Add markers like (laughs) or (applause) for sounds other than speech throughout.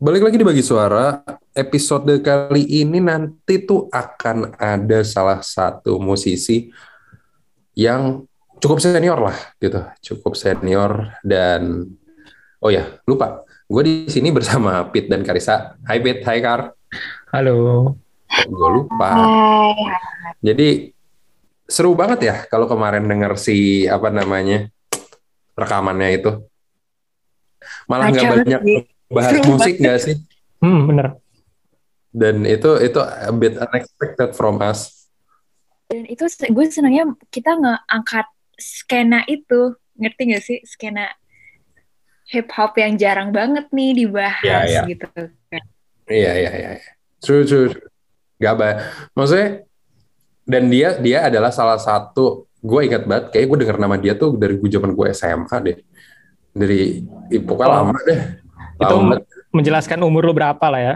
Balik lagi di Bagi Suara, episode kali ini nanti tuh akan ada salah satu musisi yang cukup senior lah gitu, cukup senior dan oh ya lupa, gue di sini bersama Pit dan Karisa. Hai Pit, hai Kar. Halo. Gue lupa. Hai. Jadi seru banget ya kalau kemarin denger si apa namanya rekamannya itu. Malah nggak banyak. Bahas musik nggak sih? Hmm, bener. Dan itu itu a bit unexpected from us. Dan itu gue senangnya kita ngangkat skena itu, ngerti gak sih skena hip hop yang jarang banget nih dibahas Iya, iya. gitu. Iya iya iya. iya. True true. true. Gak ba- Maksudnya dan dia dia adalah salah satu gue ingat banget kayak gue denger nama dia tuh dari gue zaman gue SMA deh. Dari pokoknya Oh. lama deh. Itu menjelaskan umur lu berapa lah ya.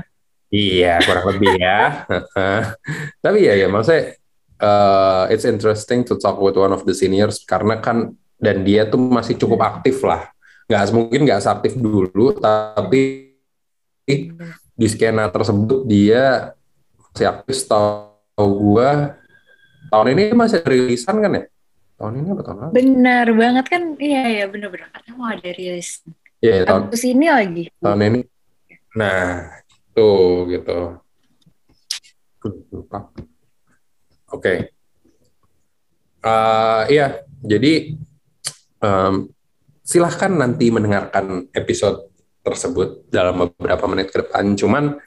Iya, kurang lebih ya. (laughs) Tapi ya ya maksudnya uh, it's interesting to talk with one of the seniors karena kan dan dia tuh masih cukup aktif lah. Nggak mungkin nggak seaktif dulu, tapi di skena tersebut dia masih aktif setahu gua tahun ini masih ada rilisan kan ya? Tahun ini apa tahun lalu? Benar banget kan? Iya iya bener-bener. Karena mau ada rilis Iya, tahun Agustus ini lagi. tahun ini. Nah, tuh gitu. Lupa. Oke. Eh, iya, jadi em, silahkan nanti mendengarkan episode tersebut dalam beberapa menit ke depan. Cuman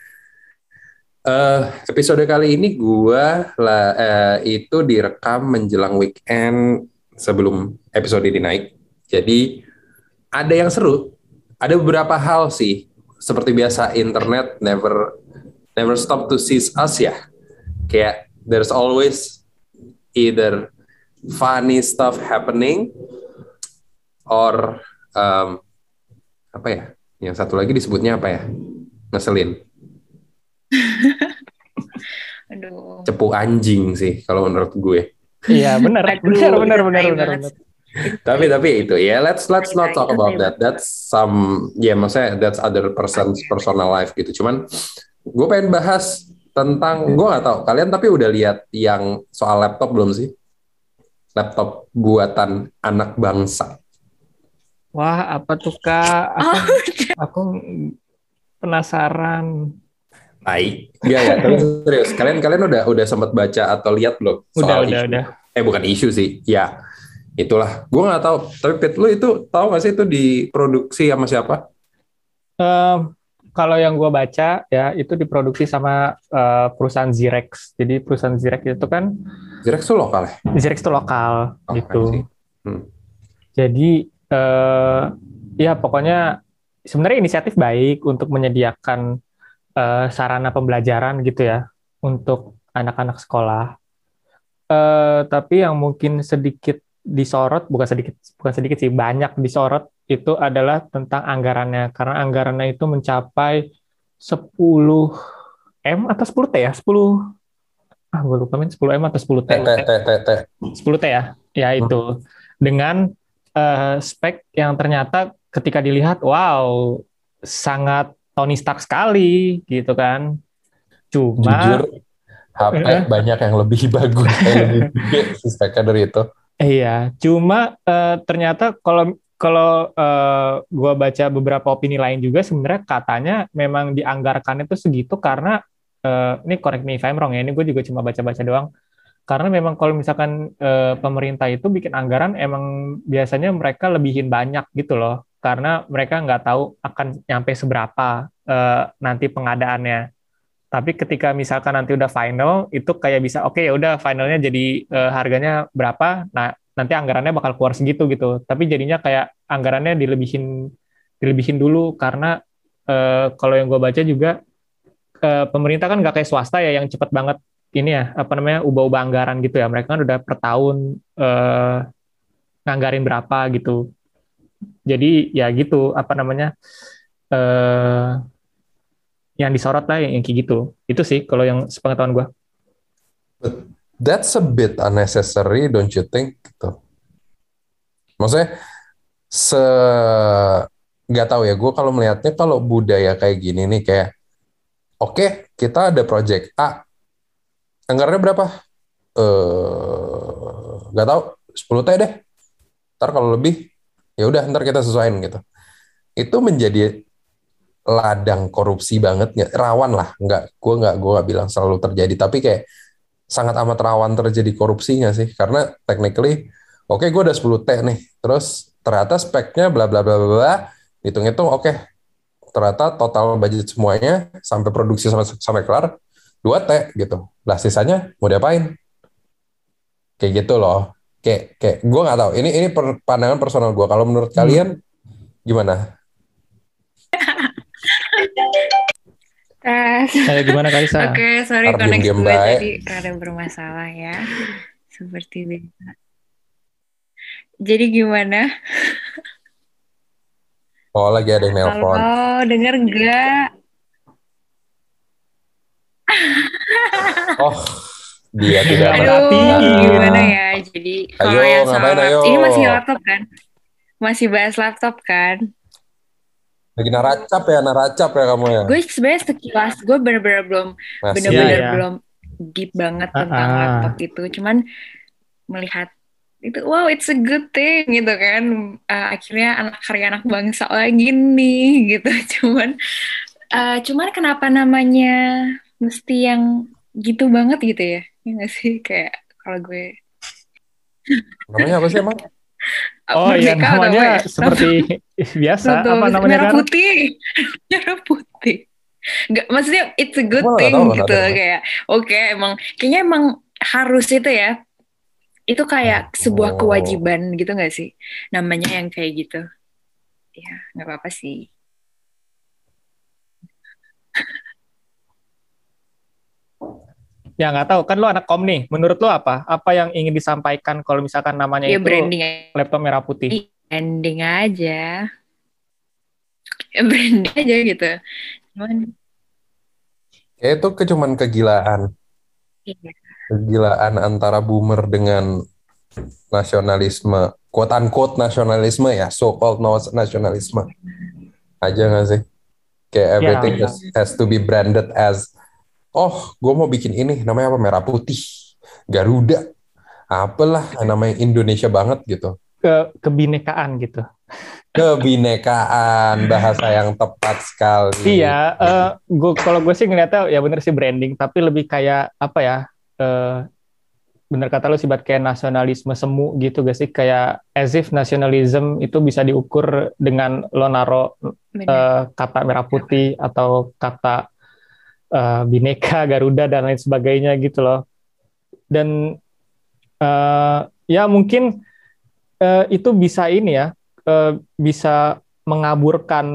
eh, episode kali ini gua lah eh, itu direkam menjelang weekend sebelum episode ini naik. Jadi ada yang seru, ada beberapa hal sih. Seperti biasa internet never never stop to seize us ya. Kayak there's always either funny stuff happening or um, apa ya? Yang satu lagi disebutnya apa ya? Ngeselin. (laughs) Aduh. cepu anjing sih kalau menurut gue. Iya, benar. Benar, benar, benar, benar. Tapi tapi itu ya let's let's not talk about that. That's some ya maksudnya that's other person's personal life gitu. Cuman gue pengen bahas tentang gue nggak tahu kalian tapi udah lihat yang soal laptop belum sih? Laptop buatan anak bangsa. Wah, apa tuh Kak? Aku, aku penasaran. baik. Enggak ya tapi serius kalian kalian udah udah sempat baca atau lihat belum Udah, soal udah, isu? udah. eh bukan isu sih ya itulah gue nggak tahu tapi Pit lu itu tahu nggak sih itu diproduksi sama siapa Em, kalau yang gue baca ya itu diproduksi sama eh, perusahaan Zirex. Jadi perusahaan Zirex itu kan Zirex tuh lokal ya Zirex itu lokal Oh, gitu. Hmm. Jadi eh, ya pokoknya sebenarnya inisiatif baik untuk menyediakan eh, sarana pembelajaran gitu ya untuk anak-anak sekolah. Eh, tapi yang mungkin sedikit disorot, bukan sedikit, bukan sedikit sih, banyak disorot itu adalah tentang anggarannya karena anggarannya itu mencapai 10 M atau 10 T ya? 10 ah gue lupa men 10 M atau 10 T. T T T T T 10 T ya. Ya itu. Dengan eh, spek yang ternyata ketika dilihat wow sangat Tony Stark sekali gitu kan. Cuma Jujur, HP Eh. banyak yang lebih (laughs) bagus, yang lebih gede sih speknya dari itu. Iya, cuma eh, ternyata kalau kalau eh, gua baca beberapa opini lain juga sebenarnya katanya memang dianggarkan itu segitu karena eh, ini correct me if I'm wrong ya, ini gue juga cuma baca-baca doang. Karena memang kalau misalkan eh, pemerintah itu bikin anggaran emang biasanya mereka lebihin banyak gitu loh. Karena mereka nggak tahu akan nyampe seberapa eh, nanti pengadaannya. Tapi ketika misalkan nanti udah final, itu kayak bisa oke ya udah finalnya jadi eh, harganya berapa. Nah nanti anggarannya bakal keluar segitu gitu. Tapi jadinya kayak anggarannya dilebihin dilebihin dulu karena eh, kalau yang gue baca juga eh, pemerintah kan nggak kayak swasta ya yang cepet banget ini ya apa namanya ubah-ubah anggaran gitu ya mereka kan udah per tahun eh, nganggarin berapa gitu jadi ya gitu apa namanya eh yang disorot lah yang, kayak gitu itu sih kalau yang sepengetahuan gue That's a bit unnecessary, don't you think? Gitu. Maksudnya se nggak tahu ya gue kalau melihatnya kalau budaya kayak gini nih kayak oke kita ada project A anggarannya berapa eh nggak tahu 10 t deh ntar kalau lebih ya udah ntar kita sesuaiin gitu itu menjadi ladang korupsi banget. Rawan lah. Nggak gue nggak gue nggak bilang selalu terjadi. Tapi kayak sangat amat rawan terjadi korupsinya sih? Karena technically oke gue udah 10 t nih. Terus ternyata speknya bla bla bla bla bla. Hitung-hitung oke. Ternyata total budget semuanya sampai produksi sampai sampai kelar 2 t gitu. Lah sisanya mau diapain? Kayak gitu loh. Kayak kayak gue nggak tahu. Ini ini pandangan personal gue kalau menurut kalian gimana (laughs) Tes. Kayak gimana Kalisa? Oke, sorry Ntar koneksi gue baik. tadi rada bermasalah ya. Seperti biasa. Jadi gimana? oh lagi ada yang nelpon Halo, denger nggak? oh dia tidak Aduh, Aduh, Berarti- gimana ya? Jadi kalau Ayo, yang ayo? ini masih laptop kan? Masih bahas laptop kan? Lagi naracap ya naracap ya kamu ya Gue sebenarnya sekilas gue bener-bener belum bener-bener iya. belum deep banget tentang Ah, ah. laptop itu. Cuman melihat itu wow it's a good thing gitu kan. Uh, akhirnya anak karya anak bangsa lagi nih (laughs) gitu. Cuman uh, cuman kenapa namanya mesti yang gitu banget gitu ya? Ya nggak sih kayak kalau gue namanya apa sih emang (laughs) Oh iya Merdeka atau namanya apa ya? seperti (laughs) biasa Betul, apa namanya merah kan? putih (laughs) merah putih Nggak, maksudnya it's a good thing tahu gitu ada. kayak oke emang kayaknya emang harus itu ya itu kayak sebuah Oh. kewajiban gitu nggak sih namanya yang kayak gitu ya nggak apa-apa sih Ya nggak tahu kan lo anak kom nih. Menurut lo apa? Apa yang ingin disampaikan kalau misalkan namanya ya itu branding laptop merah putih? branding aja ya branding aja gitu cuman ya itu ke cuman kegilaan iya. kegilaan antara boomer dengan nasionalisme quote unquote nasionalisme ya so called nasionalisme aja nggak sih kayak everything iya. has, has to be branded as oh gue mau bikin ini namanya apa merah putih Garuda apalah namanya Indonesia banget gitu Ke kebinekaan gitu. kebinekaan bahasa yang tepat sekali Iya, eh gue kalau gue sih ngeliatnya ya bener sih branding, tapi lebih kayak apa ya? eh bener kata lo sih, Bat, kayak nasionalisme semu gitu gak sih? Kayak as if nasionalism itu bisa diukur dengan lo naro eh, kata merah putih atau kata eh, bineka Garuda dan lain sebagainya gitu loh. Dan eh, ya mungkin eh, itu bisa ini ya eh, bisa mengaburkan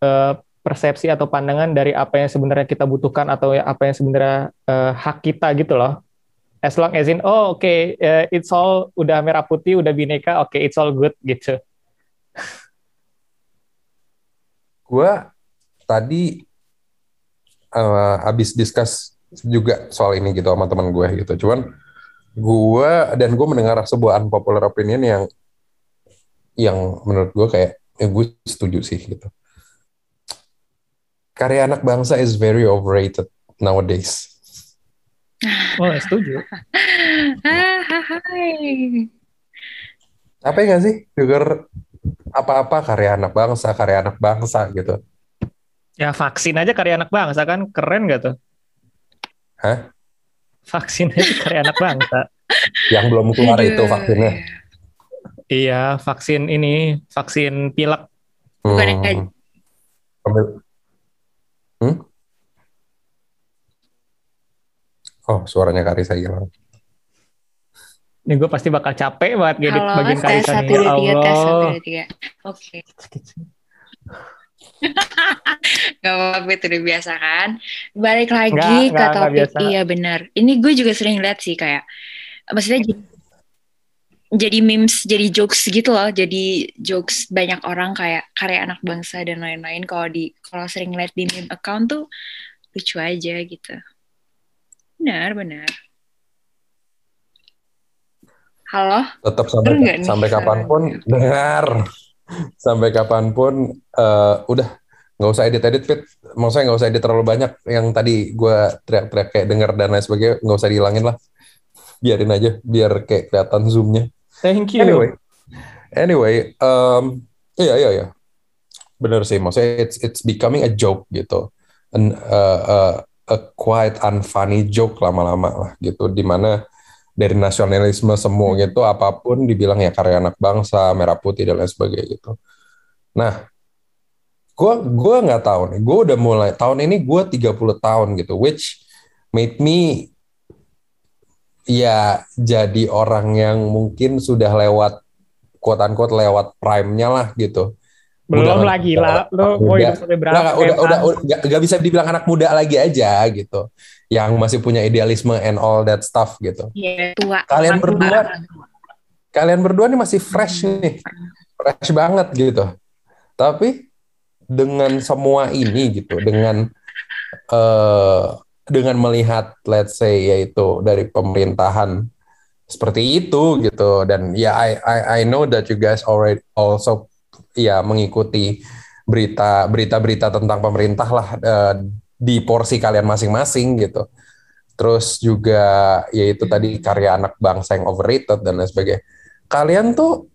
eh, persepsi atau pandangan dari apa yang sebenarnya kita butuhkan atau ya apa yang sebenarnya eh, hak kita gitu loh. As long as in oh oke eh, it's all udah merah putih udah bineka oke it's all good gitu. Gue tadi eh, habis discuss juga soal ini gitu sama teman gue gitu. Cuman gue dan gue mendengar sebuah unpopular opinion yang yang menurut gue kayak ya gue setuju sih gitu. Karya anak bangsa is very overrated nowadays. (laughs) oh setuju hai. Capek gak sih denger apa-apa karya anak bangsa, karya anak bangsa gitu. Ya vaksin aja karya anak bangsa kan keren gak tuh? Hah? Vaksin aja karya anak bangsa. (laughs) Yang belum keluar itu vaksinnya. ya. Iya vaksin ini vaksin pilek. Bukan Hmm. Hmm? Oh, suaranya Karisa hilang. Ini gue pasti bakal capek banget ngedit Halo, bagian tes satu nih. Ya dua tiga, tes satu Allah. dua tiga. Oke, (laughs) gak apa-apa itu udah biasa kan. Balik lagi Nggak, ke nggak topik, biasa. iya benar. Ini gue juga sering lihat sih kayak, maksudnya jadi, jadi memes, jadi jokes gitu loh. Jadi jokes banyak orang kayak karya anak bangsa dan lain-lain. Kalau di kalau sering lihat di meme account tuh lucu aja gitu. Benar, benar. Halo? Tetap sampai nih sampai kapan pun dengar. Sampai kapan pun uh, udah nggak usah edit edit fit. Mau saya nggak usah edit terlalu banyak. Yang tadi gue teriak-teriak kayak denger dan lain sebagainya nggak usah dihilangin lah. Biarin aja biar kayak kelihatan zoomnya. Thank you. Anyway anyway um, iya iya iya. Bener sih maksudnya it's it's becoming a joke gitu. An, uh, uh, a quite unfunny joke lama-lama lah gitu. Di mana dari nasionalisme semua hmm. gitu apa pun dibilang ya karya anak bangsa merah putih dan lain sebagainya gitu. Nah gue gua nggak tahu nih. Gue udah mulai tahun ini gue 30 tahun gitu which made me ya jadi orang yang mungkin sudah lewat quote unquote lewat prime-nya lah gitu. Belum udah, lagi lah lo mau hidup sampai berapa udah, udah, udah, udah gak, gak bisa dibilang anak muda lagi aja gitu yang masih punya idealisme and all that stuff gitu. Yeah, tua. Kalian berdua kalian berdua nih masih fresh nih. Fresh banget gitu. Tapi dengan semua ini gitu dengan uh, dengan melihat let's say yaitu dari pemerintahan seperti itu gitu. Dan ya yeah, I, I I know that you guys already also ya mengikuti berita berita-berita tentang pemerintah lah uh, di porsi kalian masing-masing gitu. Terus juga yaitu tadi karya anak bangsa yang overrated dan lain sebagainya. Kalian tuh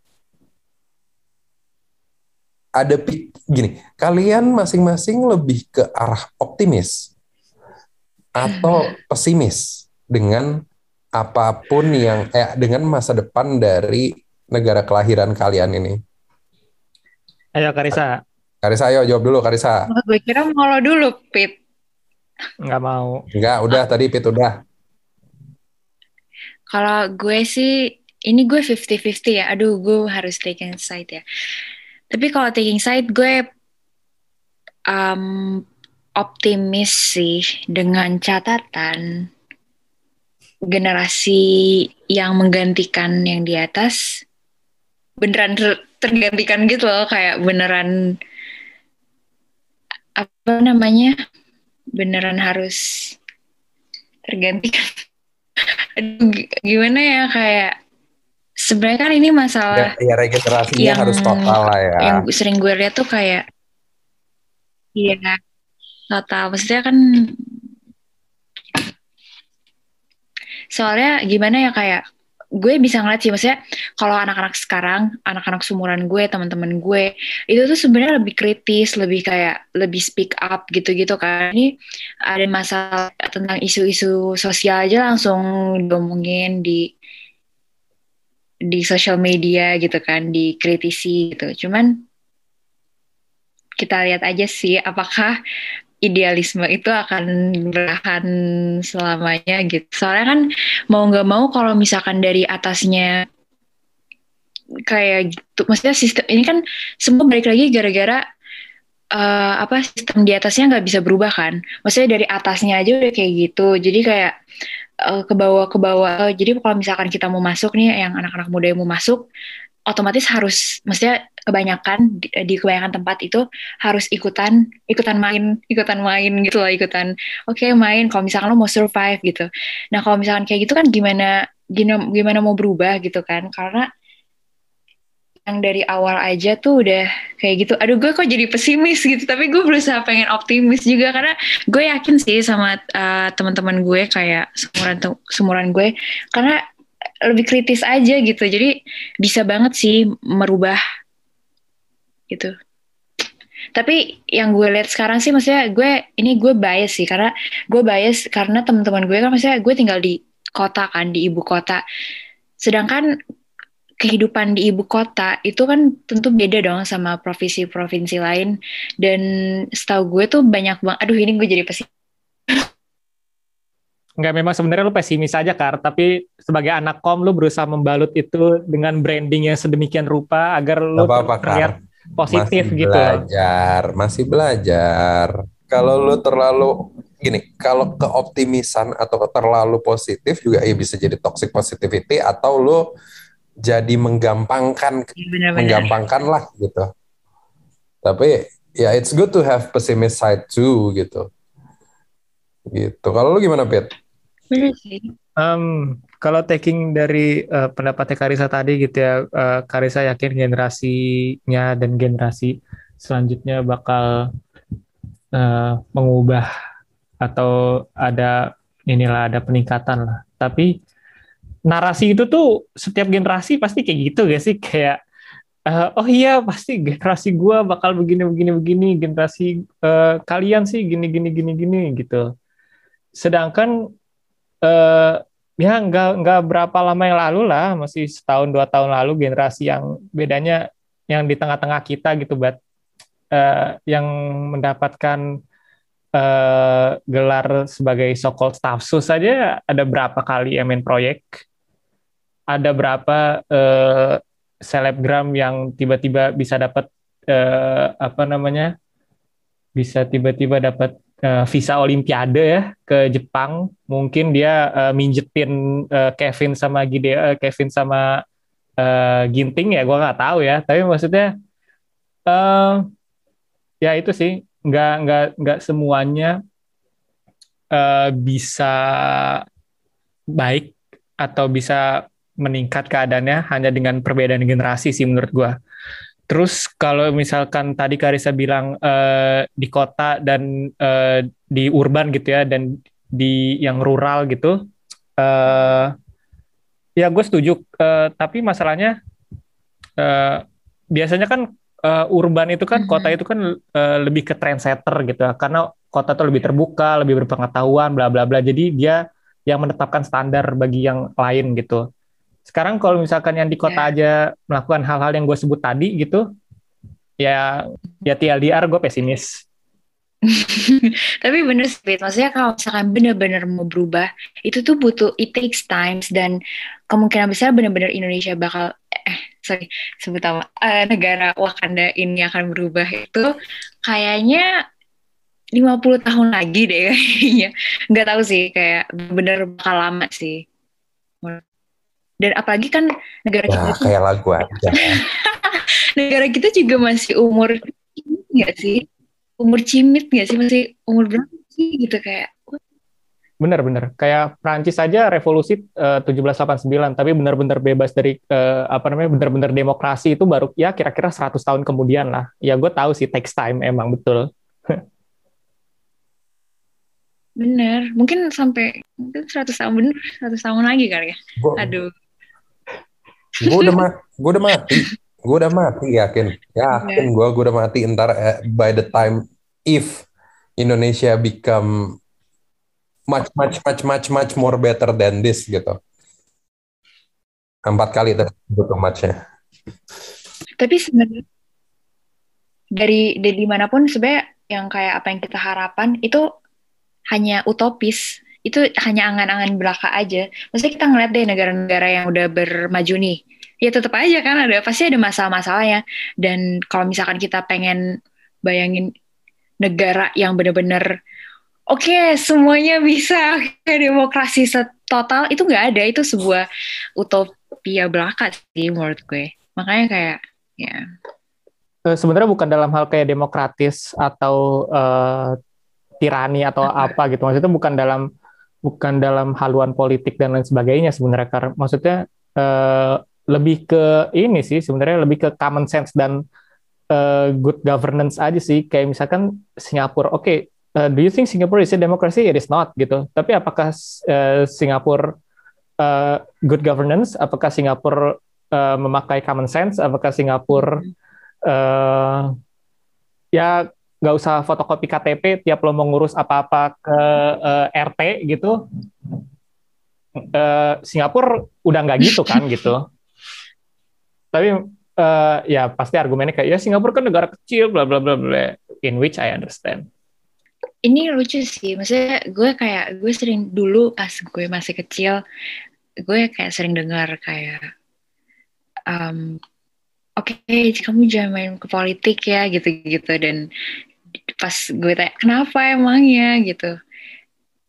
ada gini, kalian masing-masing lebih ke arah optimis atau pesimis dengan apa pun yang eh dengan masa depan dari negara kelahiran kalian ini. Ayo Karisa. Karisa ayo jawab dulu Karisa. Oh, gue kira mau lo dulu Pit. Enggak mau. Enggak, udah tadi Pit udah. Kalau gue sih ini gue 50-50 ya. Aduh, gue harus taking side ya. Tapi kalau taking side gue um, optimis sih dengan catatan generasi yang menggantikan yang di atas beneran tergantikan gitu loh kayak beneran apa namanya beneran harus tergantikan (laughs) gimana ya kayak sebenarnya kan ini masalah ya, ya regenerasinya yang, harus total lah ya. yang sering gue lihat tuh kayak iya total. Maksudnya kan soalnya gimana ya kayak gue bisa ngeliat sih maksudnya kalau anak-anak sekarang anak-anak sumuran gue teman-teman gue itu tuh sebenarnya lebih kritis lebih kayak lebih speak up gitu-gitu kan. Ini ada masalah tentang isu-isu sosial aja langsung diomongin di di sosial media gitu kan dikritisi gitu. Cuman kita lihat aja sih apakah idealisme itu akan bertahan selamanya gitu. Soalnya kan mau nggak mau kalau misalkan dari atasnya kayak gitu, maksudnya sistem ini kan semua balik lagi gara-gara uh, apa sistem di atasnya nggak bisa berubah kan. Maksudnya dari atasnya aja udah kayak gitu. Jadi kayak uh, ke bawah ke bawah. Jadi kalau misalkan kita mau masuk nih, yang anak-anak muda yang mau masuk, otomatis harus maksudnya kebanyakan di, di kebanyakan tempat itu harus ikutan ikutan main ikutan main gitu loh ikutan oke okay, main kalau misalkan lo mau survive gitu. Nah kalau misalkan kayak gitu kan gimana gimana mau berubah gitu kan? Karena yang dari awal aja tuh udah kayak gitu. Aduh gue kok jadi pesimis gitu tapi gue berusaha pengen optimis juga. Karena gue yakin sih sama uh, teman-teman gue kayak semuran semuran gue. Karena lebih kritis aja gitu. Jadi bisa banget sih merubah gitu. Tapi yang gue lihat sekarang sih maksudnya gue ini gue bias sih karena gue bias karena teman-teman gue kan maksudnya gue tinggal di kota kan di ibu kota. Sedangkan kehidupan di ibu kota itu kan tentu beda dong sama provinsi-provinsi lain. Dan setahu gue tuh banyak banget aduh ini gue jadi pesimis Enggak, memang sebenarnya lu pesimis aja, Kar. Tapi sebagai anak kom, lu berusaha membalut itu dengan branding yang sedemikian rupa agar lu apa -apa, terlihat positif masih gitu. Belajar, masih belajar. Kalau lu terlalu gini, kalau keoptimisan atau terlalu positif juga ya bisa jadi toxic positivity atau lu jadi menggampangkan, iya, Benar -benar. menggampangkan lah gitu. Tapi ya it's good to have pessimist side too gitu. Gitu. Kalau lu gimana, Pit? Sih. Um, kalau taking dari uh, pendapatnya Karisa tadi gitu ya, uh, Karisa yakin generasinya dan generasi selanjutnya bakal uh, mengubah atau ada inilah ada peningkatan lah. Tapi narasi itu tuh setiap generasi pasti kayak gitu gak sih kayak uh, oh iya pasti generasi gua bakal begini begini begini generasi uh, kalian sih gini gini gini gini gitu. Sedangkan uh, ya nggak nggak berapa lama yang lalu lah masih setahun dua tahun lalu generasi yang bedanya yang di tengah-tengah kita gitu buat uh, yang mendapatkan uh, gelar sebagai so-called staff sus saja ada berapa kali main proyek? Ada berapa selebgram yang tiba-tiba bisa dapat uh, apa namanya? Bisa tiba-tiba dapat uh, visa Olimpiade ya ke Jepang mungkin dia uh, minjetin uh, Kevin sama Gide uh, Kevin sama uh, Ginting ya gue nggak tahu ya tapi maksudnya uh, ya itu sih nggak nggak nggak semuanya uh, bisa baik atau bisa meningkat keadaannya hanya dengan perbedaan generasi sih menurut gue. Terus kalau misalkan tadi Karisa bilang uh, di kota dan uh, di urban gitu ya dan di yang rural gitu, uh, ya gue setuju. Uh, tapi masalahnya uh, biasanya kan uh, urban itu kan kota itu kan uh, lebih ke trendsetter gitu ya, karena kota tuh lebih terbuka, lebih berpengetahuan, bla bla bla. Jadi dia yang menetapkan standar bagi yang lain gitu. Sekarang kalau misalkan yang di kota yeah. aja melakukan hal-hal yang gue sebut tadi gitu, ya ya TLDR gue pesimis. (laughs) Tapi bener sih, maksudnya kalau misalkan bener-bener mau berubah, itu tuh butuh, it takes times, dan kemungkinan besar bener-bener Indonesia bakal, eh sorry, sebut apa, uh, negara Wakanda ini akan berubah itu kayaknya 50 tahun lagi deh kayaknya. Nggak tahu sih, kayak bener bakal lama sih dan apalagi kan negara ya, kita kayak lagu aja. (laughs) Negara kita juga masih umur nggak sih? Umur cimit nggak sih? Masih umur berapa sih gitu kayak? Bener-bener, kayak Prancis saja revolusi uh, 1789, tapi benar-benar bebas dari uh, apa namanya, benar-benar demokrasi itu baru ya kira-kira 100 tahun kemudian lah. Ya gue tahu sih takes time emang betul. bener, mungkin sampai mungkin 100 tahun bener, 100 tahun lagi kali ya. Aduh gue udah mati gue udah mati. Gue udah mati yakin. Yakin gue gue udah mati. Entar uh, by the time if Indonesia become much much much much much more better than this gitu. Empat kali butuh matchnya. Tapi sebenarnya dari dari di mana pun sebenarnya yang kayak apa yang kita harapkan itu hanya utopis itu hanya angan-angan belaka aja. Maksudnya kita ngeliat deh negara-negara yang udah bermaju nih, ya tetap aja kan ada pasti ada masalah-masalahnya. Dan kalau misalkan kita pengen bayangin negara yang bener-bener oke okay, semuanya bisa kayak demokrasi total itu nggak ada itu sebuah utopia belaka sih menurut gue. Makanya kayak ya. Eh, sebenarnya bukan dalam hal kayak demokratis atau uh, tirani atau apa gitu. Maksudnya bukan dalam bukan dalam haluan politik dan lain sebagainya sebenarnya karena maksudnya uh, lebih ke ini sih sebenarnya lebih ke common sense dan uh, good governance aja sih. Kayak misalkan Singapura oke okay, uh, do you think Singapore is a democracy? It is not gitu. Tapi apakah uh, Singapura uh, good governance? Apakah Singapura uh, memakai common sense? Apakah Singapura uh, ya nggak usah fotokopi KTP tiap lo mau ngurus apa-apa ke uh, eh, RT gitu. Uh, Singapura udah nggak gitu (laughs) kan gitu. Tapi uh, ya pasti argumennya kayak ya Singapura kan negara kecil bla bla bla bla in which I understand. Ini lucu sih, maksudnya gue kayak gue sering dulu pas gue masih kecil, gue kayak sering dengar kayak um, oke okay, kamu jangan main ke politik ya gitu-gitu dan pas gue tanya kenapa emangnya? gitu.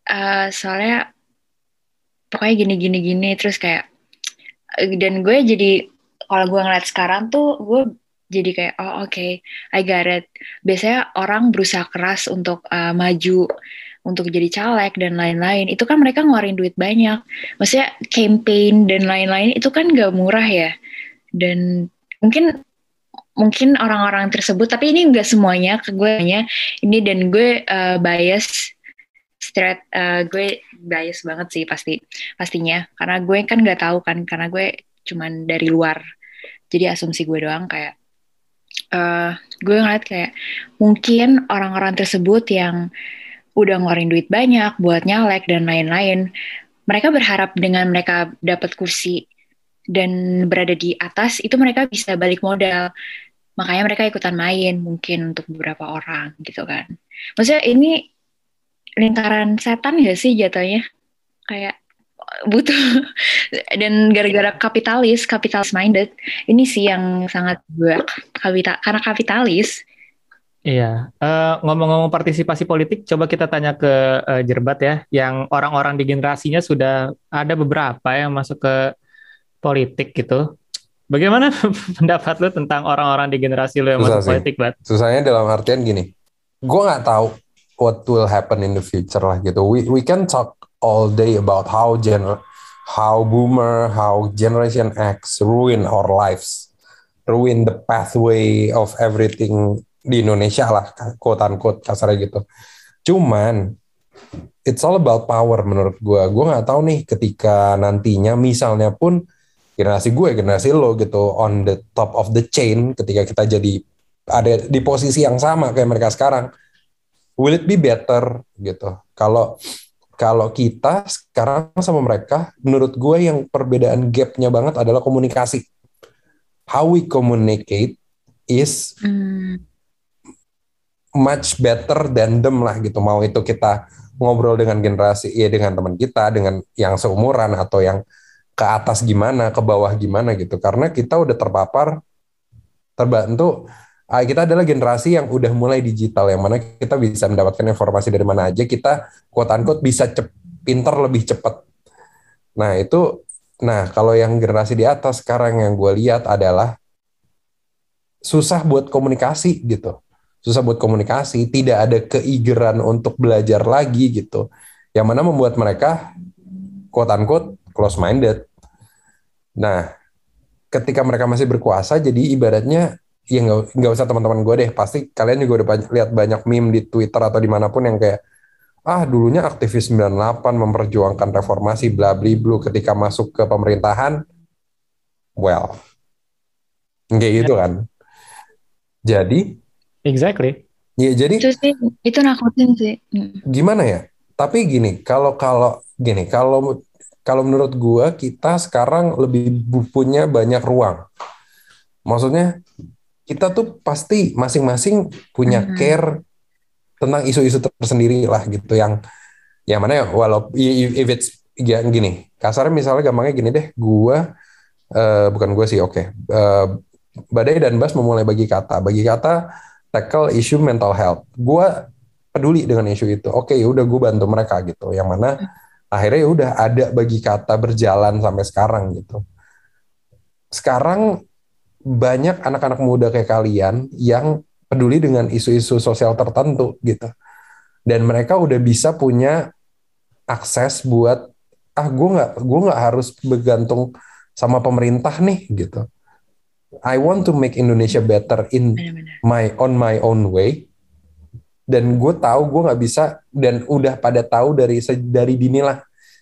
Uh, soalnya pokoknya gini gini gini terus kayak dan gue jadi kalau gue ngeliat sekarang tuh gue jadi kayak oh oke okay, I got it. Biasanya orang berusaha keras untuk uh, maju untuk jadi caleg dan lain-lain. Itu kan mereka ngeluarin duit banyak. Maksudnya campaign dan lain-lain itu kan gak murah ya. Dan mungkin mungkin orang-orang tersebut tapi ini enggak semuanya ke gue nya ini dan gue uh, bias straight uh, gue bias banget sih pasti pastinya karena gue kan nggak tahu kan karena gue cuman dari luar jadi asumsi gue doang kayak uh, gue ngeliat kayak mungkin orang-orang tersebut yang udah ngeluarin duit banyak buat nyalek dan lain-lain. Mereka berharap dengan mereka dapat kursi dan berada di atas itu mereka bisa balik modal. Makanya mereka ikutan main mungkin untuk beberapa orang gitu kan. Maksudnya ini lingkaran setan ya sih jatuhnya? Kayak butuh (laughs) dan gara-gara kapitalis, kapitalis minded, ini sih yang sangat gue kapita, karena kapitalis Iya, uh, ngomong-ngomong partisipasi politik, coba kita tanya ke uh, Jerbat ya, yang orang-orang di generasinya sudah ada beberapa yang masuk ke politik gitu. Bagaimana (laughs) pendapat lu tentang orang-orang di generasi lu yang Susah masuk sih. politik, Bat? Susahnya dalam artian gini, gue nggak tahu what will happen in the future lah gitu. We we can talk all day about how gener how boomer, how generation X ruin our lives, ruin the pathway of everything di Indonesia lah quote unquote kasarnya gitu cuman it's all about power menurut gue gue nggak tahu nih ketika nantinya misalnya pun generasi gue generasi lo gitu on the top of the chain ketika kita jadi ada di posisi yang sama kayak mereka sekarang. Will it be better gitu? Kalau kalau kita sekarang sama mereka menurut gue yang perbedaan gapnya banget adalah komunikasi. How we communicate is hmm. much better than them lah gitu. Mau itu kita ngobrol dengan generasi ya dengan teman kita dengan yang seumuran atau yang ke atas gimana ke bawah gimana gitu. Karena kita udah terpapar terbantu. Ah, kita adalah generasi yang udah mulai digital yang mana kita bisa mendapatkan informasi dari mana aja. Kita quote unquote bisa cep, pinter lebih cepat. Nah itu nah kalau yang generasi di atas sekarang yang gue lihat adalah susah buat komunikasi gitu. Susah buat komunikasi, tidak ada keigeran untuk belajar lagi gitu. Yang mana membuat mereka quote unquote close minded. Nah, ketika mereka masih berkuasa jadi ibaratnya ya nggak usah teman-teman gue deh pasti kalian juga udah banyak, lihat banyak meme di Twitter atau di mana pun yang kayak ah dulunya aktivis 98 memperjuangkan reformasi bla bla bla ketika masuk ke pemerintahan well kayak gitu kan jadi Exactly. Ya jadi itu sih itu nakutin sih. Hmm. Gimana ya? Tapi gini, kalau kalau gini, kalau kalau menurut gua kita sekarang lebih punya banyak ruang. Maksudnya kita tuh pasti masing-masing punya mm -hmm. care tentang isu-isu tersendiri lah gitu yang yang mana ya walau if it's ya gini kasarnya misalnya gampangnya gini deh gua uh, bukan gua sih oke okay. uh, badai dan bas memulai bagi kata bagi kata tackle isu mental health. Gue peduli dengan isu itu. Oke, ya udah gue bantu mereka gitu. Yang mana akhirnya ya udah ada bagi kata berjalan sampai sekarang gitu. Sekarang banyak anak-anak muda kayak kalian yang peduli dengan isu-isu sosial tertentu gitu. Dan mereka udah bisa punya akses buat ah gue nggak gue nggak harus bergantung sama pemerintah nih gitu I want to make Indonesia better in my on my own way dan gue tahu gue nggak bisa dan udah pada tahu dari dari dini lah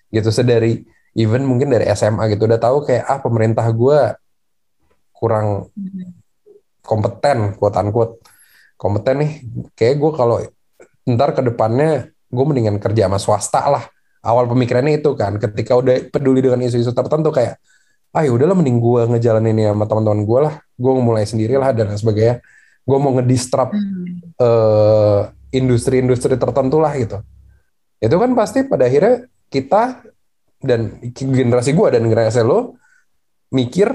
gitu. Sedari even mungkin dari SMA gitu udah tahu kayak ah pemerintah gue kurang kompeten quote unquote kompeten nih kayak gue kalau ntar ke depannya gue mendingan kerja sama swasta lah. Awal pemikirannya itu kan ketika udah peduli dengan isu-isu tertentu kayak ah ya udahlah mending gue ngejalanin ini sama teman-teman gue lah. Gue mulai sendiri lah dan sebagainya gue mau ngedistrap hmm. uh, industri-industri tertentu lah gitu. Itu kan pasti pada akhirnya kita dan generasi gue dan generasi lo mikir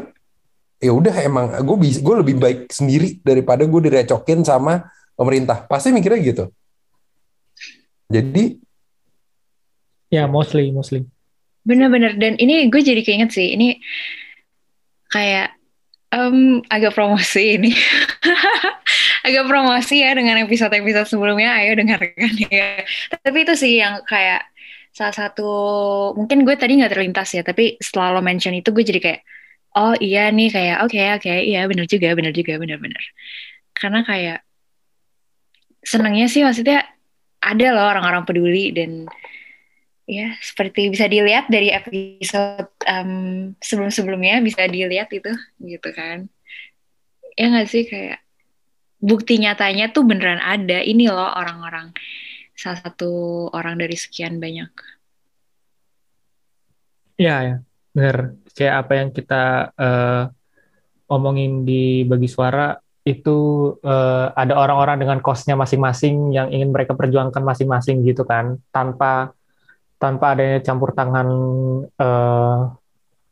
ya udah emang gue bisa gue lebih baik sendiri daripada gue direcokin sama pemerintah. Pasti mikirnya gitu. Jadi ya mostly mostly. Bener-bener. Dan ini gue jadi keinget sih ini kayak um, agak promosi ini. (laughs) agak promosi ya dengan episode-episode sebelumnya. Ayo dengarkan ya. Tapi itu sih yang kayak salah satu mungkin gue tadi nggak terlintas ya, tapi setelah lo mention itu gue jadi kayak oh iya nih kayak oke okay, oke okay, iya bener juga bener juga bener-bener karena kayak senangnya sih maksudnya ada loh orang-orang peduli dan ya seperti bisa dilihat dari episode um, sebelum-sebelumnya bisa dilihat itu gitu kan. Ya nggak sih kayak bukti nyatanya tuh beneran ada. Ini loh orang-orang salah satu orang dari sekian banyak. Ya ya. Bener. Kayak apa yang kita uh, omongin di bagi suara itu uh, ada orang-orang dengan kosnya masing-masing yang ingin mereka perjuangkan masing-masing gitu kan. Tanpa tanpa adanya campur tangan uh,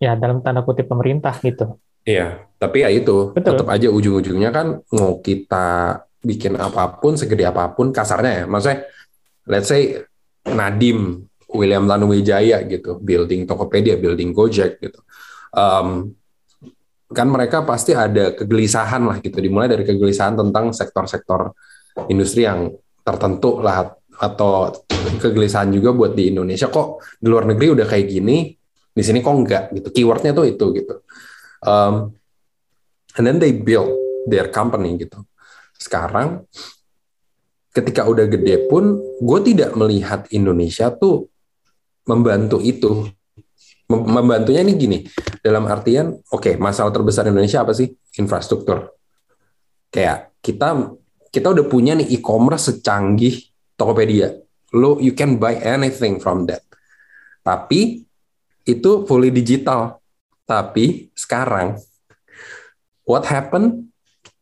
ya dalam tanda kutip pemerintah gitu. Iya, tapi ya itu Betul. tetap aja ujung-ujungnya kan mau kita bikin apa pun segede apa pun kasarnya ya, maksudnya let's say Nadim William Tanuwijaya gitu, building Tokopedia, building Gojek gitu. Um, kan mereka pasti ada kegelisahan lah gitu dimulai dari kegelisahan tentang sektor-sektor industri yang tertentu lah atau kegelisahan juga buat di Indonesia kok di luar negeri udah kayak gini di sini kok enggak gitu. Keywordnya tuh itu gitu. Um, and then they build their company gitu. Sekarang ketika udah gede pun gue tidak melihat Indonesia tuh membantu itu. Membantunya ini gini dalam artian oke okay, masalah terbesar Indonesia apa sih? Infrastruktur. Kayak kita kita udah punya nih e-commerce secanggih Tokopedia. Lo you can buy anything from that. Tapi itu fully digital. Tapi sekarang what happened?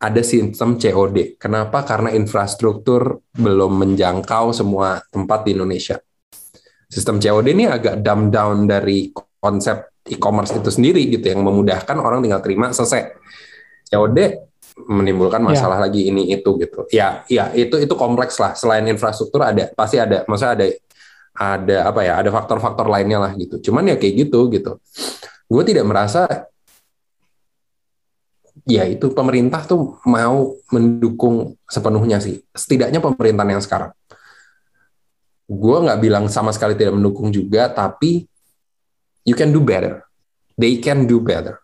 Ada sistem COD kenapa? Karena infrastruktur belum menjangkau semua tempat di Indonesia. Sistem COD ini agak dumb down dari konsep e-commerce itu sendiri gitu yang memudahkan orang tinggal terima selesai. COD menimbulkan ya. masalah ya. lagi ini itu gitu. Ya, ya itu itu kompleks lah. Selain infrastruktur ada pasti ada, maksudnya ada ada apa ya, ada faktor-faktor lainnya lah gitu. Cuman ya kayak gitu gitu. Gue tidak merasa ya itu pemerintah tuh mau mendukung sepenuhnya sih. Setidaknya pemerintahan yang sekarang. Gue nggak bilang sama sekali tidak mendukung juga, tapi you can do better. They can do better.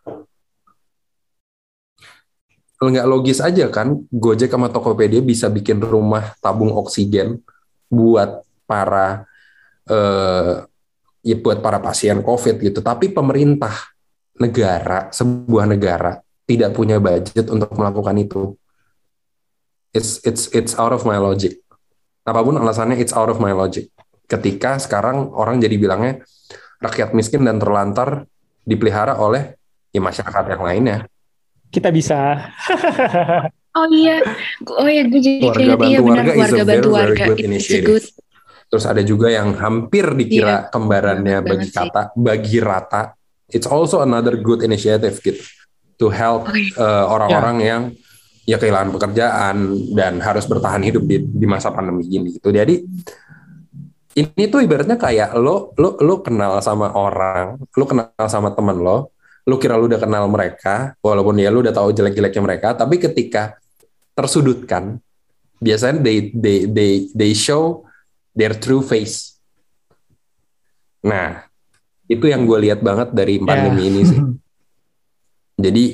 Nggak logis aja kan, Gojek sama Tokopedia bisa bikin rumah tabung oksigen buat para eh, ya buat para pasien COVID gitu. Tapi pemerintah negara, sebuah negara tidak punya budget untuk melakukan itu. It's it's it's out of my logic. Apa pun alasannya, it's out of my logic. Ketika sekarang orang jadi bilangnya rakyat miskin dan terlantar dipelihara oleh ya masyarakat yang lainnya. Kita bisa. (laughs) oh iya, oh iya, gue jadi keluarga bantu iya, warga is a very, very good initiative. Terus ada juga yang hampir dikira yeah. kembarannya bagi kata, bagi rata. It's also another good initiative gitu to help oh, iya. uh, orang-orang yeah. yang ya kehilangan pekerjaan dan harus bertahan hidup di, di masa pandemi gini gitu. Jadi ini tuh ibaratnya kayak lo lo lo kenal sama orang, lo kenal sama temen lo, lo kira lo udah kenal mereka, walaupun ya lo udah tahu jelek-jeleknya mereka, tapi ketika tersudutkan, biasanya they they they they show their true face. Nah, itu yang gue lihat banget dari pandemi yeah. ini sih. (laughs) Jadi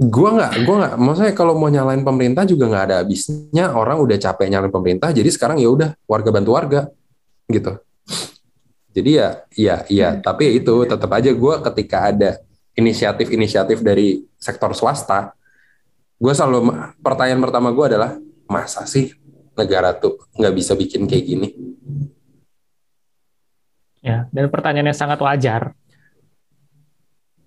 Gua nggak, gua nggak. Maksudnya kalau mau nyalain pemerintah juga nggak ada habisnya. Orang udah capek nyalain pemerintah, jadi sekarang ya udah warga bantu warga, gitu. Jadi ya, ya, ya. Hmm. Tapi ya itu tetap aja gue ketika ada inisiatif-inisiatif dari sektor swasta, gue selalu pertanyaan pertama gue adalah masa sih negara tuh nggak bisa bikin kayak gini? Ya, dan pertanyaannya sangat wajar.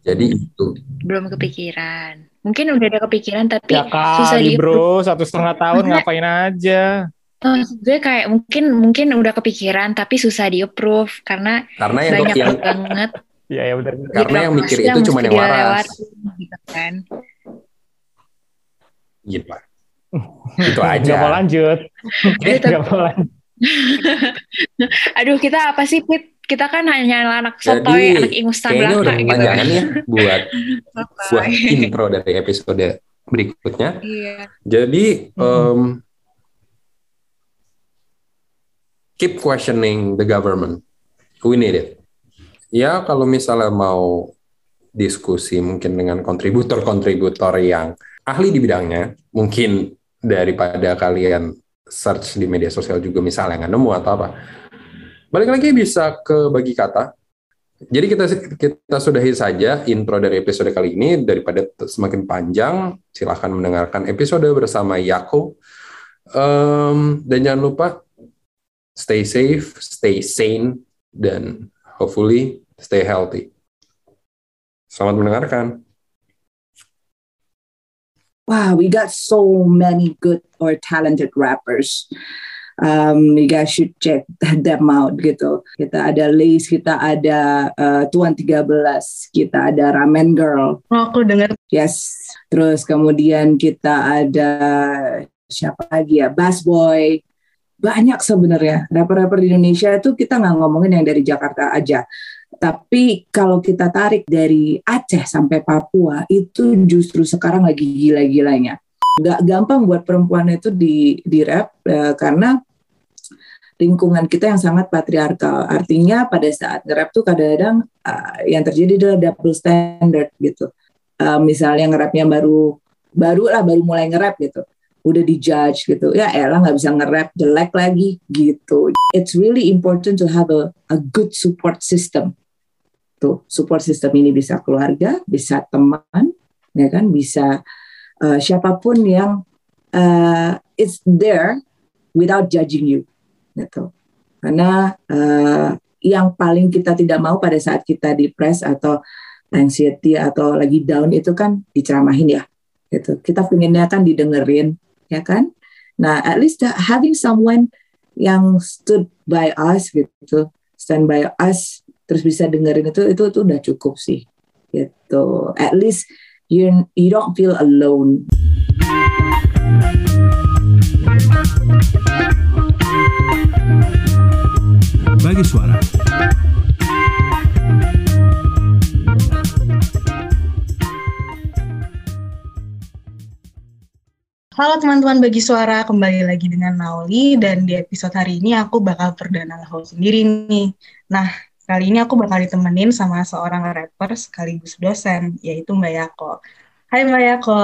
Jadi itu. Belum kepikiran. Mungkin udah ada kepikiran tapi ya kali, susah bro (laughs) satu setengah tahun ngapain aja Oh, gue kayak mungkin mungkin udah kepikiran tapi susah di approve karena karena yang banyak yang, banget. Iya ya benar. Karena yang mikir itu cuma yang waras. Gitu kan. Gitu. (laughs) itu aja. Gak mau lanjut. Gak mau lanjut. (laughs) Aduh kita apa sih Pit? kita kan hanya anak sotoy, Jadi, anak ingus belaka udah gitu. ya buat (laughs) buat intro dari episode berikutnya. Iya. Jadi um, keep questioning the government. We need it. Ya kalau misalnya mau diskusi mungkin dengan kontributor-kontributor yang ahli di bidangnya, mungkin daripada kalian search di media sosial juga misalnya nggak nemu atau apa. Balik lagi bisa ke bagi kata. Jadi kita kita sudahi saja intro dari episode kali ini daripada semakin panjang. Silahkan mendengarkan episode bersama Yako. Um, dan jangan lupa stay safe, stay sane, dan hopefully stay healthy. Selamat mendengarkan. Wow, we got so many good or talented rappers. Um, you guys should check (laughs) them out gitu. Kita ada Lace, kita ada uh, Tuan 13, kita ada Ramen Girl. Oh, aku dengar. Yes. Terus kemudian kita ada siapa lagi ya? Bass Boy. Banyak sebenarnya rapper-rapper di Indonesia itu kita nggak ngomongin yang dari Jakarta aja. Tapi kalau kita tarik dari Aceh sampai Papua itu justru sekarang lagi gila-gilanya. Gak gampang buat perempuan itu di di rap eh, karena lingkungan kita yang sangat patriarkal. Artinya pada saat nge-rap tuh kadang-kadang uh, yang terjadi adalah double standard gitu. Uh, misalnya nge-rapnya baru baru lah baru mulai nge-rap gitu udah dijudge gitu. Ya elah nggak bisa nge-rap jelek lagi gitu. It's really important to have a, a good support system. Tuh support system ini bisa keluarga bisa teman ya kan? Bisa uh, siapa pun yang uh, it's there without judging you gitu. Karena uh, yang paling kita tidak mau pada saat kita depres atau anxiety atau lagi down itu kan diceramahin ya gitu. Kita pengennya kan didengerin ya kan? Nah at least having someone yang stood by us gitu stand by us terus bisa dengerin itu itu itu udah cukup sih gitu. At least you you don't feel alone. Bagi suara Halo teman-teman bagi suara, kembali lagi dengan Nauli dan di episode hari ini aku bakal perdana host sendiri nih. Nah, Kali ini aku bakal ditemenin sama seorang rapper sekaligus dosen, yaitu Mbak Yako. Hai Mbak Yako.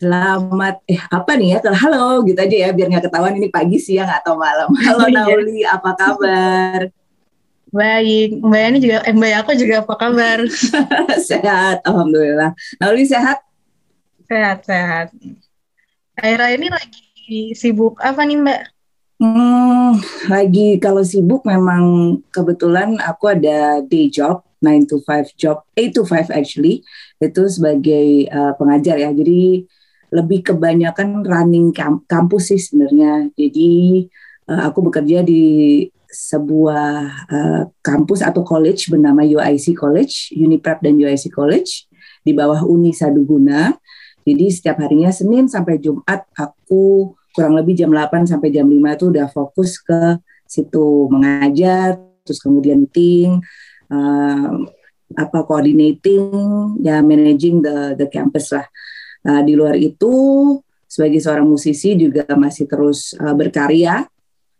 Selamat, eh apa nih ya, halo gitu aja ya, biar nggak ketahuan ini pagi, siang, atau malam. Halo iya. Nauli, apa kabar? Baik, Mbak Yani juga, eh, Mbak Yako juga apa kabar? (laughs) sehat, Alhamdulillah. Nauli sehat? Sehat, sehat. Akhirnya ini lagi sibuk apa nih Mbak? Hmm, lagi kalau sibuk memang kebetulan aku ada day job, 9 to 5 job, 8 to 5 actually, itu sebagai uh, pengajar ya. Jadi lebih kebanyakan running kamp kampus sih sebenarnya. Jadi uh, aku bekerja di sebuah uh, kampus atau college bernama UIC College, Uniprep dan UIC College di bawah Uni Saduguna. Jadi setiap harinya Senin sampai Jumat aku kurang lebih jam 8 sampai jam 5 itu udah fokus ke situ mengajar, terus kemudian meeting, uh, apa coordinating, ya managing the the campus lah. Uh, di luar itu sebagai seorang musisi juga masih terus uh, berkarya.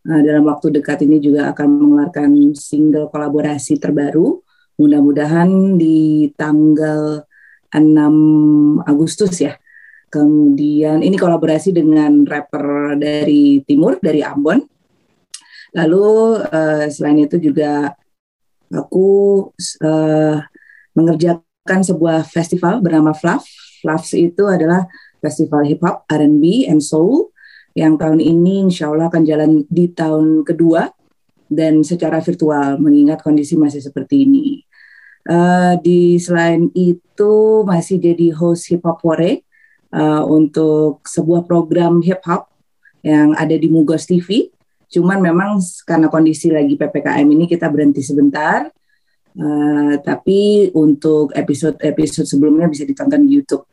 Uh, dalam waktu dekat ini juga akan mengeluarkan single kolaborasi terbaru. Mudah-mudahan di tanggal 6 Agustus ya Kemudian ini kolaborasi dengan rapper dari timur dari Ambon. Lalu uh, selain itu juga aku uh, mengerjakan sebuah festival bernama Fluff. Fluff itu adalah festival hip hop, R&B, and soul yang tahun ini insya Allah akan jalan di tahun kedua dan secara virtual mengingat kondisi masih seperti ini. Uh, di selain itu masih jadi host hip hop Wore uh, untuk sebuah program hip hop yang ada di Mugos TV. Cuman memang karena kondisi lagi ppkm ini kita berhenti sebentar. Uh, tapi untuk episode-episode sebelumnya bisa ditonton di YouTube.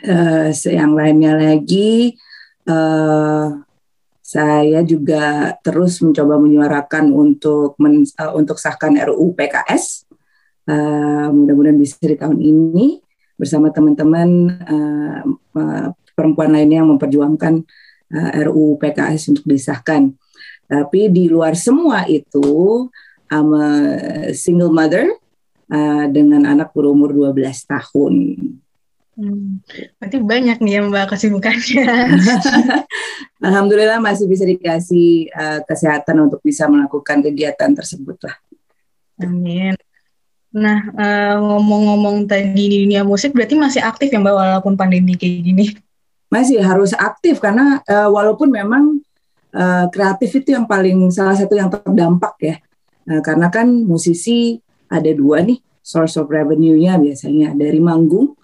Uh, yang lainnya lagi, uh, saya juga terus mencoba menyuarakan untuk men, uh, untuk sahkan RUU PKS. Uh, mudah-mudahan bisa di tahun ini bersama teman-teman uh, uh, perempuan lainnya yang memperjuangkan uh, RUU PKS untuk disahkan. Tapi di luar semua itu, I'm a single mother uh, dengan anak berumur 12 tahun. Hmm, berarti banyak nih ya Mbak kesibukannya. (laughs) Alhamdulillah masih bisa dikasih uh, kesehatan untuk bisa melakukan kegiatan tersebut lah. Amin. Nah, uh, ngomong-ngomong tadi di dunia musik berarti masih aktif ya Mbak walaupun pandemi kayak gini? Masih harus aktif karena uh, walaupun memang uh, kreatif itu yang paling salah satu yang terdampak ya. Uh, karena kan musisi ada dua nih source of revenue-nya biasanya dari manggung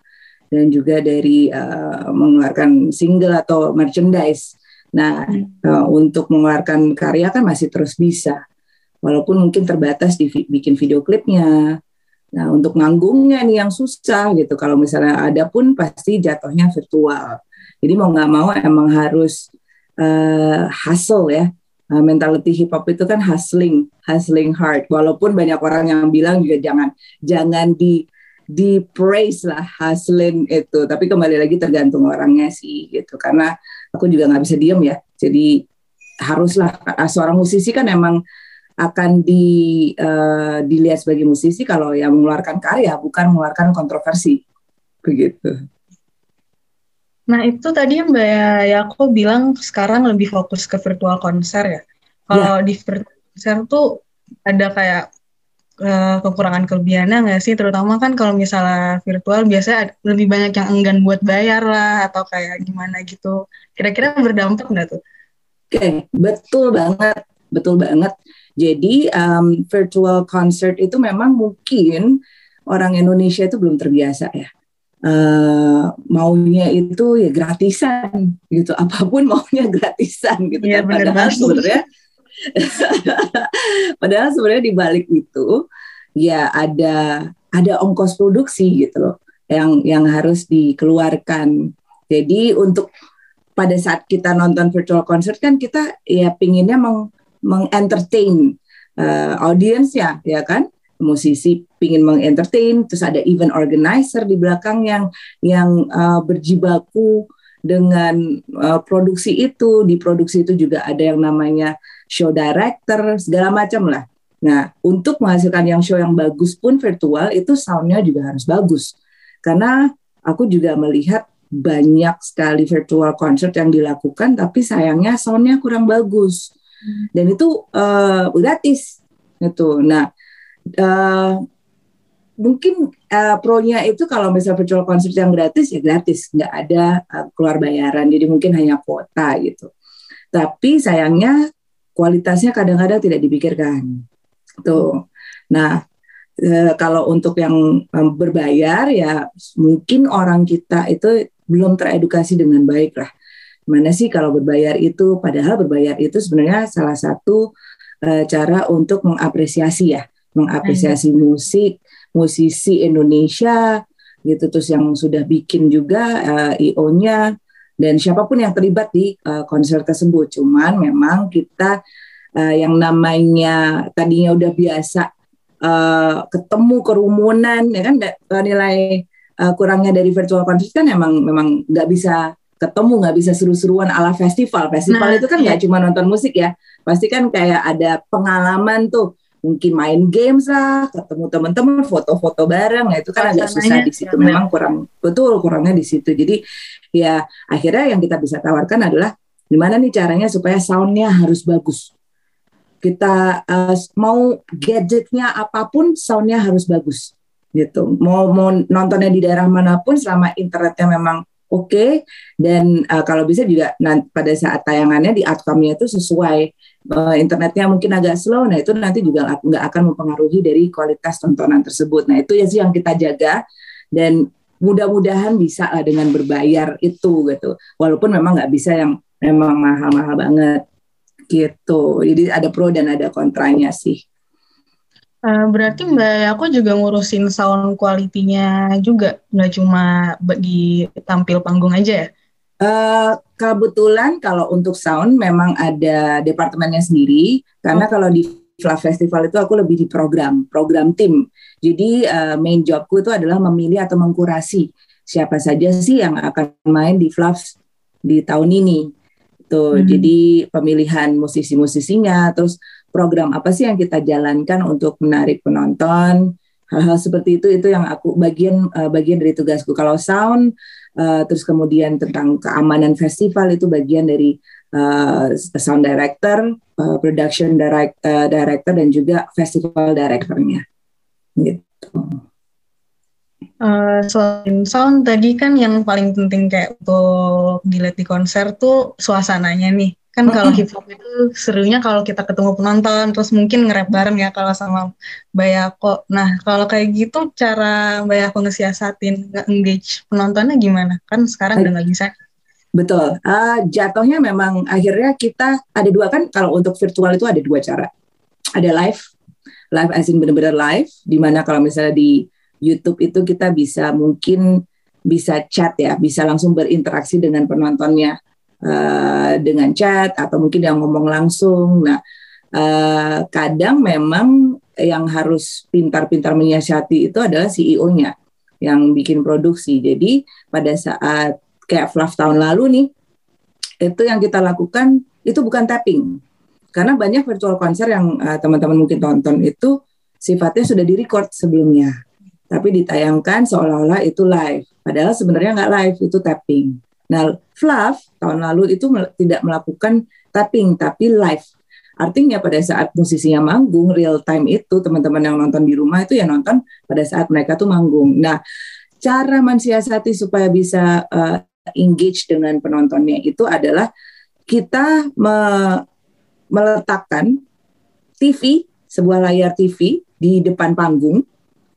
dan juga dari uh, mengeluarkan single atau merchandise. Nah, hmm. uh, untuk mengeluarkan karya kan masih terus bisa, walaupun mungkin terbatas di bikin video klipnya. Nah, untuk manggungnya nih yang susah gitu. Kalau misalnya ada pun pasti jatuhnya virtual. Jadi mau nggak mau emang harus uh, hustle ya. Uh, mentality hip hop itu kan hustling, hustling hard. Walaupun banyak orang yang bilang juga jangan jangan di di praise lah hasilin itu tapi kembali lagi tergantung orangnya sih gitu karena aku juga nggak bisa diem ya jadi haruslah seorang musisi kan emang akan di uh, dilihat sebagai musisi kalau yang mengeluarkan karya bukan mengeluarkan kontroversi begitu. Nah itu tadi Mbak ya aku bilang sekarang lebih fokus ke virtual konser ya. Kalau ya. di virtual konser tuh ada kayak uh, kekurangan kelebihannya nggak sih? Terutama kan kalau misalnya virtual biasanya lebih banyak yang enggan buat bayar lah atau kayak gimana gitu. Kira-kira berdampak nggak tuh? Oke, okay, betul banget, betul banget. Jadi um, virtual concert itu memang mungkin orang Indonesia itu belum terbiasa ya. Uh, maunya itu ya gratisan gitu, apa pun maunya gratisan gitu. Iya, kan. Padahal sebenarnya (laughs) Padahal sebenarnya di balik itu ya ada ada ongkos produksi gitu loh yang yang harus dikeluarkan. Jadi untuk pada saat kita nonton virtual concert kan kita ya pinginnya meng mengentertain uh, audience ya ya kan musisi pingin mengentertain terus ada event organizer di belakang yang yang uh, berjibaku dengan uh, produksi itu di produksi itu juga ada yang namanya show director, segala macam lah. Nah, untuk menghasilkan yang show yang bagus pun virtual itu soundnya juga harus bagus. Karena aku juga melihat banyak sekali virtual concert yang dilakukan, tapi sayangnya soundnya kurang bagus. Dan itu uh, gratis. Itu. Nah, uh, mungkin uh, pro-nya itu kalau misalnya virtual concert yang gratis ya gratis, nggak ada uh, keluar bayaran, jadi mungkin hanya kuota gitu. Tapi sayangnya kualitasnya kadang-kadang tidak dipikirkan. Tuh. Nah, e, kalau untuk yang e, berbayar ya mungkin orang kita itu belum teredukasi dengan baik lah. Mana sih kalau berbayar itu? Padahal berbayar itu sebenarnya salah satu e, cara untuk mengapresiasi ya, mengapresiasi musik, musisi Indonesia gitu. Terus yang sudah bikin juga uh, IO-nya dan siapa pun yang terlibat di uh, konser tersebut. Cuman memang kita uh, yang namanya tadinya udah biasa uh, ketemu kerumunan ya kan? Nilai uh, kurangnya dari virtual concert kan memang memang nggak bisa ketemu nggak bisa seru-seruan ala festival. Festival nah, itu kan nggak iya. cuma nonton musik ya. Pasti kan kayak ada pengalaman tuh. Mungkin main games lah, ketemu teman-teman, foto-foto bareng, ya itu kan agak susah di situ. Memang kurang betul kurangnya di situ. Jadi ya akhirnya yang kita bisa tawarkan adalah gimana nih caranya supaya soundnya harus bagus? Kita uh, mau gadgetnya apa pun soundnya harus bagus gitu. Mau mau nontonnya di daerah mana pun selama internetnya memang oke. Okay, dan uh, kalau bisa juga pada saat tayangannya di outcome-nya itu sesuai. Uh, internetnya mungkin agak slow nah itu nanti juga nggak akan mempengaruhi dari kualitas tontonan tersebut. Nah itu ya sih yang kita jaga. Dan mudah-mudahan bisa lah dengan berbayar itu gitu. Walaupun memang nggak bisa yang memang mahal-mahal banget gitu. Jadi ada pro dan ada kontranya sih uh, berarti mbak aku juga ngurusin sound quality-nya juga nggak cuma bagi tampil panggung aja ya Uh, kebetulan kalau untuk sound memang ada departemennya sendiri. Karena oh. kalau di Fluff Festival itu aku lebih di program, program tim. Jadi uh, main jobku itu adalah memilih atau mengkurasi siapa saja sih yang akan main di Fluff di tahun ini. Tuh, hmm. jadi pemilihan musisi-musisinya, terus program apa sih yang kita jalankan untuk menarik penonton, hal-hal seperti itu itu yang aku bagian uh, bagian dari tugasku. Kalau sound, uh, terus kemudian tentang keamanan festival itu bagian dari uh, sound director, uh, production direct, uh, director dan juga festival directornya. Gitu. Uh, selain sound tadi kan yang paling penting kayak untuk dilihat di konser tuh suasananya nih. Kan kalau hip hop itu serunya kalau kita ketemu penonton terus mungkin nge-rap bareng ya kalau sama Bayako. Nah, kalau kayak gitu cara Bayako ngesiasatin nge-engage penontonnya gimana? Kan sekarang udah nggak bisa. Betul. Uh, jatuhnya memang akhirnya kita ada dua kan kalau untuk virtual itu ada dua cara. Ada live, live as in benar-benar live, di mana kalau misalnya di YouTube itu kita bisa mungkin bisa chat ya, bisa langsung berinteraksi dengan penontonnya uh, dengan chat atau mungkin yang ngomong langsung. Nah, uh, kadang memang yang harus pintar-pintar menyiasati itu adalah CEO-nya yang bikin produksi. Jadi pada saat kayak Fluff tahun lalu nih, itu yang kita lakukan itu bukan tapping. Karena banyak virtual konser yang uh, teman-teman mungkin tonton itu sifatnya sudah direcord sebelumnya. Tapi ditayangkan seolah-olah itu live. Padahal sebenarnya nggak live, itu tapping. Nah, Fluff tahun lalu itu mel tidak melakukan tapping, tapi live. Artinya pada saat musisinya manggung, real time itu teman-teman yang nonton di rumah itu ya nonton pada saat mereka tuh manggung. Nah, cara mensiasati supaya bisa uh, engage dengan penontonnya itu adalah kita me meletakkan TV sebuah layar TV di depan panggung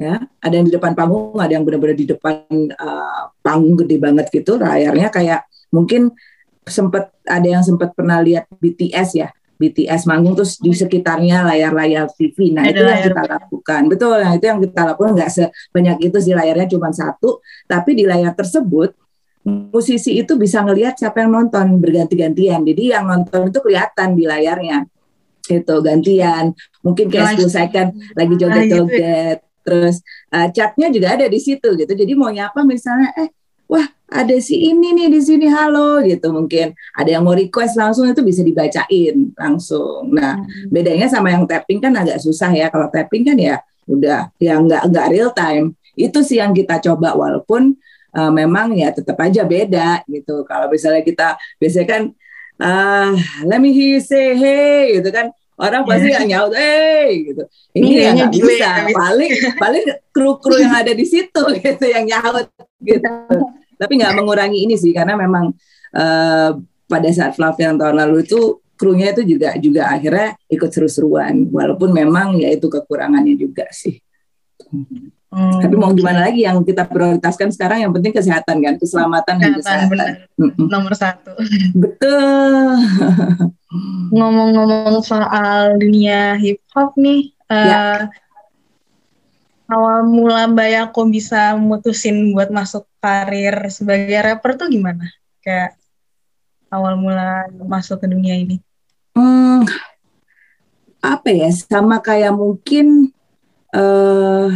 ya ada yang di depan panggung ada yang benar-benar di depan uh, panggung gede banget gitu layarnya kayak mungkin sempat ada yang sempat pernah lihat BTS ya BTS manggung terus di sekitarnya layar-layar TV. Nah, itu yang kita lakukan. Betul, nah itu yang kita lakukan nggak sebanyak itu sih layarnya cuma satu, tapi di layar tersebut musisi itu bisa ngelihat siapa yang nonton berganti-gantian. Jadi yang nonton itu kelihatan di layarnya. Itu gantian. Mungkin kayak 10 second lagi joget-joget. Terus uh, chatnya juga ada di situ gitu. Jadi mau nyapa misalnya eh wah ada si ini nih di sini halo gitu mungkin ada yang mau request langsung itu bisa dibacain langsung. Nah, hmm. bedanya sama yang tapping kan agak susah ya. Kalau tapping kan ya udah ya nggak nggak real time. Itu sih yang kita coba walaupun uh, memang ya tetap aja beda gitu. Kalau misalnya kita biasanya kan uh, let me hear you say hey gitu kan orang pasti yeah. nyaut hey gitu. Ini ya nggak bisa. Paling paling kru-kru yang ada di situ (laughs) gitu yang nyaut gitu. Tapi nggak mengurangi ini sih karena memang uh, pada saat Flavian tahun lalu itu krunya itu juga juga akhirnya ikut seru-seruan walaupun memang ya itu kekurangannya juga sih. Hmm. Tapi mau gimana lagi yang kita prioritaskan sekarang yang penting kesehatan kan, keselamatan dan kesehatan. Benar. Nomor satu. Betul. (laughs) Ngomong-ngomong soal dunia hip hop nih, uh, awal mula Mbak Yako bisa mutusin buat masuk karir sebagai rapper tuh gimana? Kayak awal mula masuk ke dunia ini? Hmm, apa ya? Sama kayak mungkin. Uh,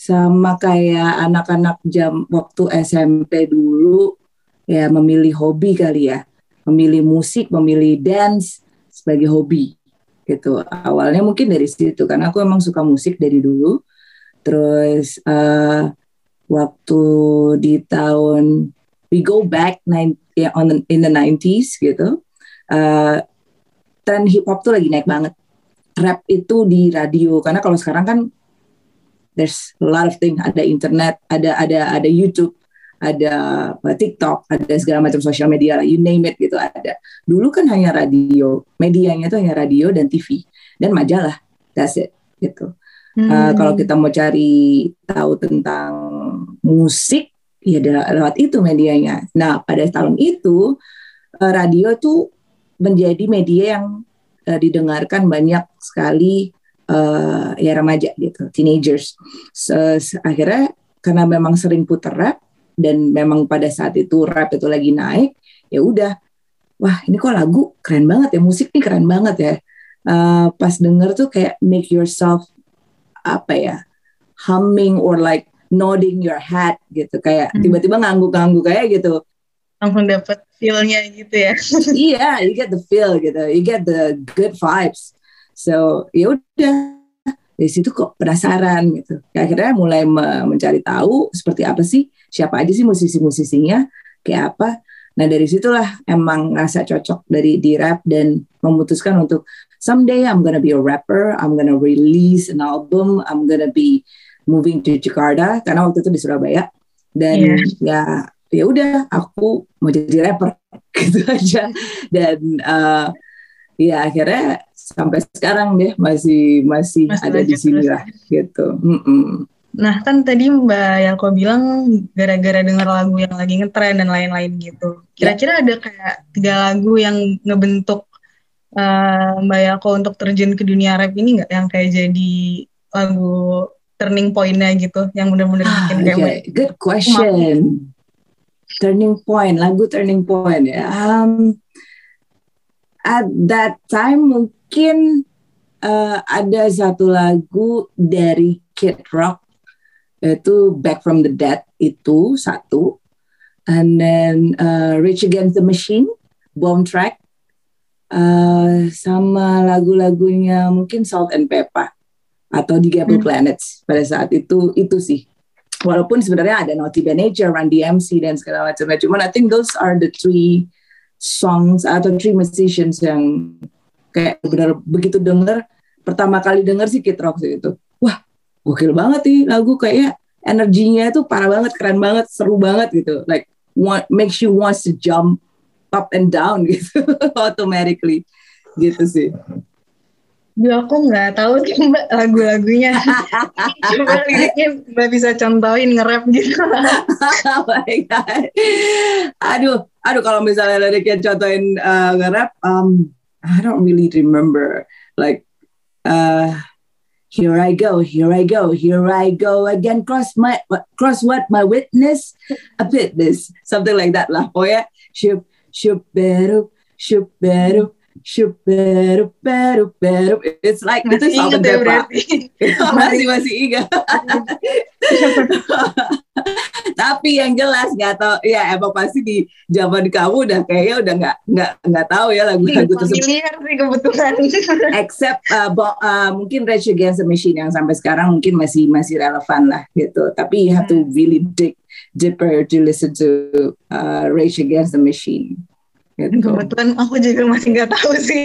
sama kayak anak-anak jam waktu SMP dulu ya memilih hobi kali ya memilih musik memilih dance sebagai hobi gitu. Awalnya mungkin dari situ karena aku emang suka musik dari dulu. Terus uh, waktu di tahun we go back nine, ya, on the, in the 90s gitu. Uh, tren hip hop tuh lagi naik banget. Rap itu di radio karena kalau sekarang kan there's a lot of things ada internet ada ada ada YouTube ada TikTok ada segala macam sosial media you name it gitu ada dulu kan hanya radio medianya itu hanya radio dan TV dan majalah that's it gitu hmm. uh, kalau kita mau cari tahu tentang musik ya lewat itu medianya nah pada tahun itu uh, radio tuh menjadi media yang uh, didengarkan banyak sekali uh, ya remaja gitu, teenagers. So, akhirnya karena memang sering puter rap dan memang pada saat itu rap itu lagi naik, ya udah, wah ini kok lagu keren banget ya, musik nih keren banget ya. uh, pas denger tuh kayak make yourself apa ya humming or like nodding your head gitu. Kayak Hmm. tiba-tiba ngangguk-ngangguk kayak gitu. Langsung dapet feel-nya gitu ya. (laughs) iya you get the feel gitu. You get the good vibes. So ya udah. Dari situ kok penasaran gitu. Akhirnya mulai me- mencari tahu seperti apa sih siapa aja sih musisi-musisinya kayak apa. Nah dari situlah emang ngerasa cocok dari di rap dan memutuskan untuk someday I'm gonna be a rapper I'm gonna release an album I'm gonna be moving to Jakarta karena waktu itu di Surabaya. Dan Iya. ya ya udah aku mau jadi rapper (laughs) gitu aja. Dan eh, ya akhirnya sampai sekarang deh masih masih, Masih ada di sini lah gitu. Mm-mm. Nah kan tadi Mbak Yako bilang gara-gara denger lagu yang lagi ngetren dan lain-lain gitu. Kira-kira ada kayak tiga lagu yang ngebentuk eh, Mbak Yako untuk terjun ke dunia rap ini nggak? Yang kayak jadi lagu turning point-nya gitu, yang bener-bener Ah, bikin kayak okay. good question turning point lagu turning point ya Um, at that time mungkin eh, ada satu lagu dari Kid Rock itu Back from the Dead itu satu. And then uh, Rage Against the Machine Bomb Track eh, sama lagu-lagunya mungkin Salt and Pepper atau The Gable Hmm. Planets pada saat itu itu sih. Walaupun sebenarnya ada Naughty by Nature, Run DMC dan segala macamnya. Cuman I think those are the three songs atau three musicians yang kayak benar begitu denger pertama kali denger sih Kid Rock sih itu gokil banget nih lagu kayak energinya itu parah banget keren banget seru banget gitu like want, makes you wants to jump up and down (laughs) gitu automatically gitu sih Duh, aku nggak tahu sih Mbak lagu-lagunya. (laughs) Coba liriknya Mbak bisa contohin nge-rap gitu. (laughs) oh my god. Aduh, aduh kalau misalnya liriknya contohin uh, nge-rap, um, I don't really remember. Like, uh, here I go, here I go, here I go again. Cross my, cross what my witness, a witness, something like that lah. Oh ya, shup, shup, beru, shup, beru. Shup, beru, beru, beru. It's like itu Masih salt inget ya berarti. (laughs) masih masih ingat. (laughs) Tapi yang jelas nggak tahu ya emang pasti di zaman kamu udah kayaknya udah nggak nggak nggak tahu ya lagu-lagu tersebut. Sih kebetulan. (laughs) Except uh, bo- uh, mungkin Rage Against the Machine yang sampai sekarang mungkin masih masih relevan lah gitu. Tapi you have to really dig deeper to listen to uh, Rage Against the Machine. Gitu. Kebetulan aku juga masih nggak tahu sih.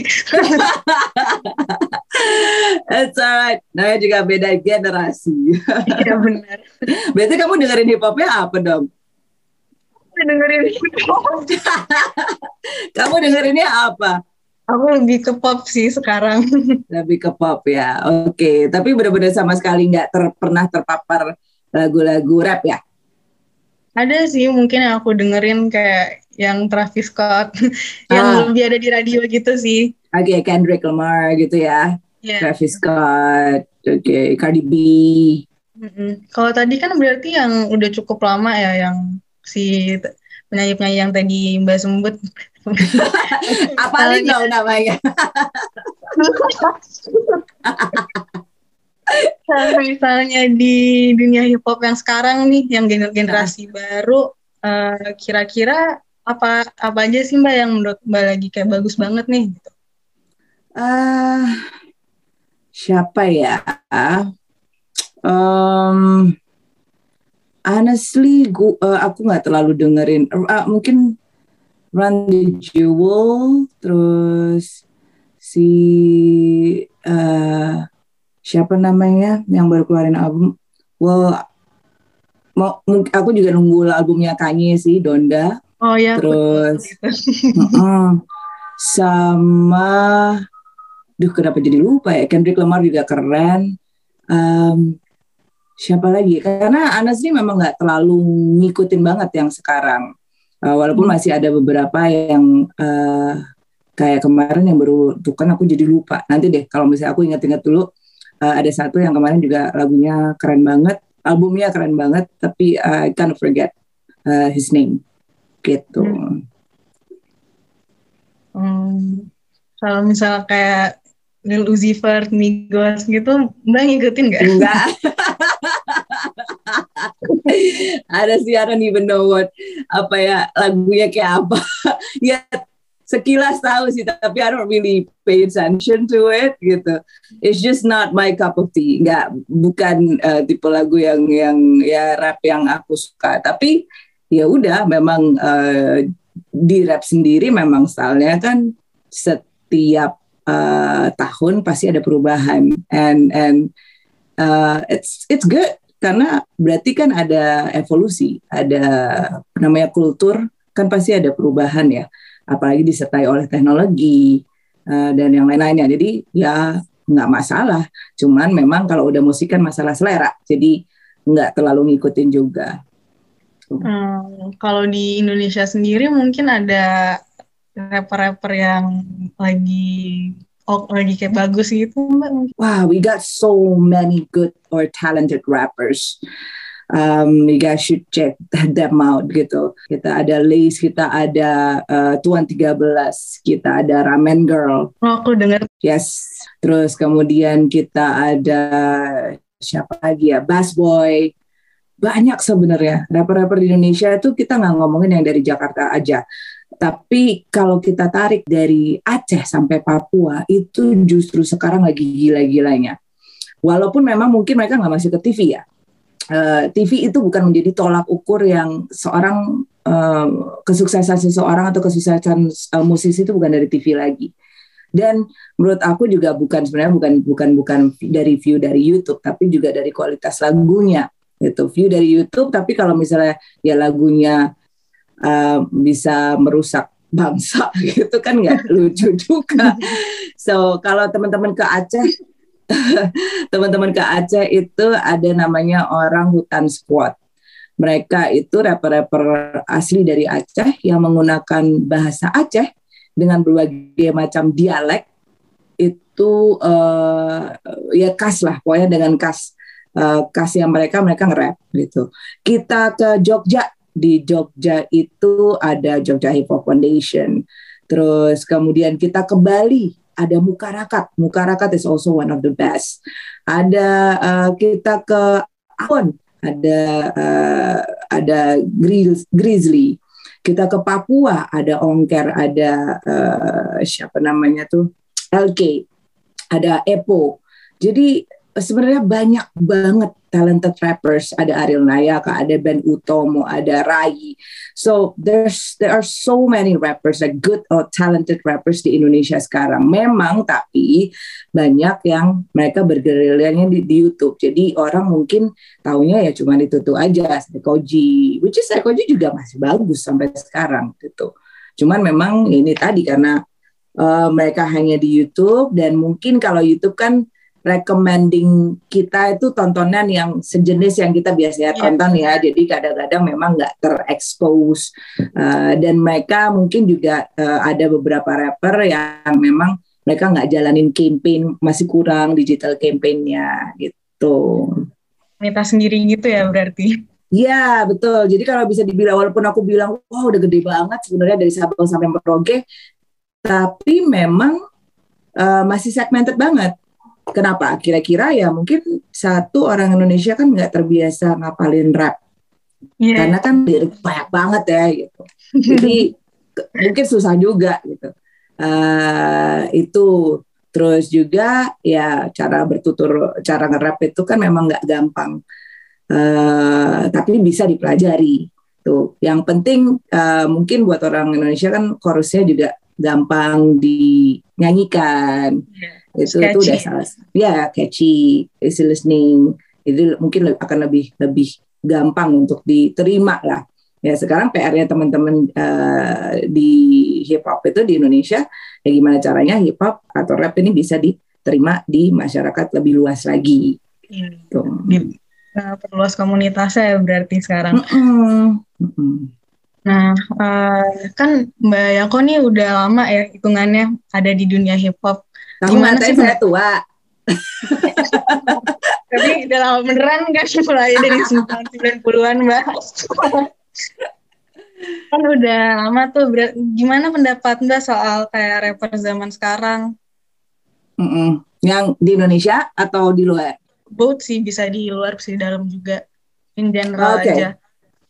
It's alright. Namanya juga beda generasi. Iya benar. Berarti kamu dengerin hip hopnya apa dong? Aku dengerin (laughs) Kamu dengerinnya apa? Aku lebih ke pop sih sekarang. Lebih ke pop ya. Oke, tapi benar-benar sama sekali nggak ter- pernah terpapar lagu-lagu rap ya. Ada sih mungkin yang aku dengerin kayak yang Travis Scott, (laughs) yang Ah. lebih ada di radio gitu sih. Oke, Kendrick Lamar gitu ya. Ya. Travis Scott, oke, Cardi B. Kalau tadi kan berarti yang udah cukup lama ya yang si penyanyi-penyanyi yang tadi Mbak sebut. (laughs) Apalin dong namanya. (laughs) Kalau misalnya di dunia hip hop yang sekarang nih, yang gener- generasi baru, eh, kira-kira apa apa aja sih Mbak yang menurut Mbak lagi kayak bagus banget nih? Gitu. Ah, siapa ya? Um, honestly, gua, eh, aku nggak terlalu dengerin. Ah, mungkin Run the Jewel, terus si eh, siapa namanya yang baru keluarin album? Well, mau, aku juga nunggu albumnya Kanye sih, Donda. Oh ya, Terus gitu. (laughs) Mm-mm. sama duh kenapa jadi lupa ya? Kendrick Lamar juga keren. Em, siapa lagi? Karena honestly memang nggak terlalu ngikutin banget yang sekarang. Eh, walaupun masih ada beberapa yang eh, kayak kemarin yang baru tuh kan aku jadi lupa. Nanti deh kalau misalnya aku ingat-ingat dulu eh, ada satu yang kemarin juga lagunya keren banget albumnya keren banget tapi I kind of forget eh, his name gitu Hmm, kalau misalnya kayak Lil Uzi Vert, Migos gitu, Mbak ngikutin nggak? Enggak. (laughs) Ada sih, I don't even know what, apa ya, lagunya kayak apa. (laughs) ya, sekilas tahu sih, tapi I don't really pay attention to it gitu. It's just not my cup of tea. Enggak, bukan uh, tipe lagu yang yang ya rap yang aku suka. Tapi ya udah, memang uh, di rap sendiri memang stylenya kan setiap uh, tahun pasti ada perubahan and and uh, it's it's good karena berarti kan ada evolusi, ada namanya kultur kan pasti ada perubahan ya, apalagi disertai oleh teknologi uh, dan yang lain-lainnya. Jadi ya nggak masalah, cuman memang kalau udah musik kan masalah selera, jadi nggak terlalu ngikutin juga. Hmm, kalau di Indonesia sendiri mungkin ada rapper-rapper yang lagi oh, lagi kayak bagus gitu mbak? Wow, we got so many good or talented rappers. Um, you guys should check (laughs) them out gitu. Kita ada Lace, kita ada uh, Tuan 13, kita ada Ramen Girl. Oh, aku dengar. Yes. Terus kemudian kita ada siapa lagi ya? Bass Boy. Banyak sebenarnya rapper-rapper di Indonesia itu kita nggak ngomongin yang dari Jakarta aja tapi kalau kita tarik dari Aceh sampai Papua itu justru sekarang lagi gila-gilanya. Walaupun memang mungkin mereka nggak masuk ke TV ya. Uh, TV itu bukan menjadi tolak ukur yang seorang uh, kesuksesan seseorang atau kesuksesan uh, musisi itu bukan dari TV lagi. Dan menurut aku juga bukan sebenarnya bukan bukan bukan dari view dari YouTube tapi juga dari kualitas lagunya gitu. View dari YouTube tapi kalau misalnya ya lagunya uh, bisa merusak bangsa (laughs) gitu kan nggak lucu juga. So kalau teman-teman ke Aceh, (laughs) teman-teman ke Aceh itu ada namanya orang hutan squad. Mereka itu rapper-rapper asli dari Aceh yang menggunakan bahasa Aceh dengan berbagai macam dialek itu uh, ya khas lah, pokoknya dengan khas uh, khas yang mereka mereka nge-rap gitu. Kita ke Jogja di Jogja itu ada Jogja Hip Hop Foundation. Terus kemudian kita ke Bali ada Mukarakat. Mukarakat is also one of the best. Ada uh, kita ke Ambon ada uh, ada Grizzly. Kita ke Papua ada Ongker, ada uh, siapa namanya tuh LK, ada Epo. Jadi sebenarnya banyak banget talented rappers. Ada Ariel Nayaka, ada Ben Utomo, ada Rai. So there's there are so many rappers, like good or talented rappers di Indonesia sekarang. Memang tapi banyak yang mereka bergerilyanya di, di YouTube. Jadi orang mungkin taunya ya cuma itu tuh aja Sekoji, which is Sekoji juga masih bagus sampai sekarang gitu. Cuman memang ini tadi karena uh, mereka hanya di YouTube dan mungkin kalau YouTube kan recommending kita itu tontonan yang sejenis yang kita biasanya yeah. tonton ya. Jadi kadang-kadang memang nggak terekspos uh, dan mereka mungkin juga uh, ada beberapa rapper yang memang mereka nggak jalanin campaign masih kurang digital campaignnya gitu. Kita sendiri gitu ya berarti. Iya betul. Jadi kalau bisa dibilang walaupun aku bilang wah udah gede banget sebenarnya dari Sabang sampai Merauke, tapi memang uh, masih segmented banget Kenapa? Kira-kira ya mungkin satu orang Indonesia kan nggak terbiasa ngapalin rap. Yeah. Karena kan banyak banget ya gitu. (laughs) Jadi mungkin susah juga gitu. Uh, itu terus juga ya cara bertutur, cara nge-rap itu kan memang nggak gampang. Uh, tapi bisa dipelajari. Tuh, yang penting uh, mungkin buat orang Indonesia kan chorusnya juga gampang dinyanyikan. Yeah itu itu udah salah ya catchy easy listening itu mungkin akan lebih lebih gampang untuk diterima lah ya sekarang PR-nya teman-teman uh, di hip hop itu di Indonesia ya gimana caranya hip hop atau rap ini bisa diterima di masyarakat lebih luas lagi hmm. Tuh. Nah, perluas komunitasnya ya berarti sekarang mm -mm. Mm -mm. Nah, uh, kan Mbak Yako nih udah lama ya hitungannya ada di dunia hip hop. Kamu Gimana sih saya tua? Tapi udah lama beneran kan mulai dari 90-an Mbak. kan udah lama tuh. Gimana pendapat Mbak soal kayak rapper zaman sekarang? Mm-mm. Yang di Indonesia atau di luar? Both sih bisa di luar bisa di dalam juga. In general Oke. aja.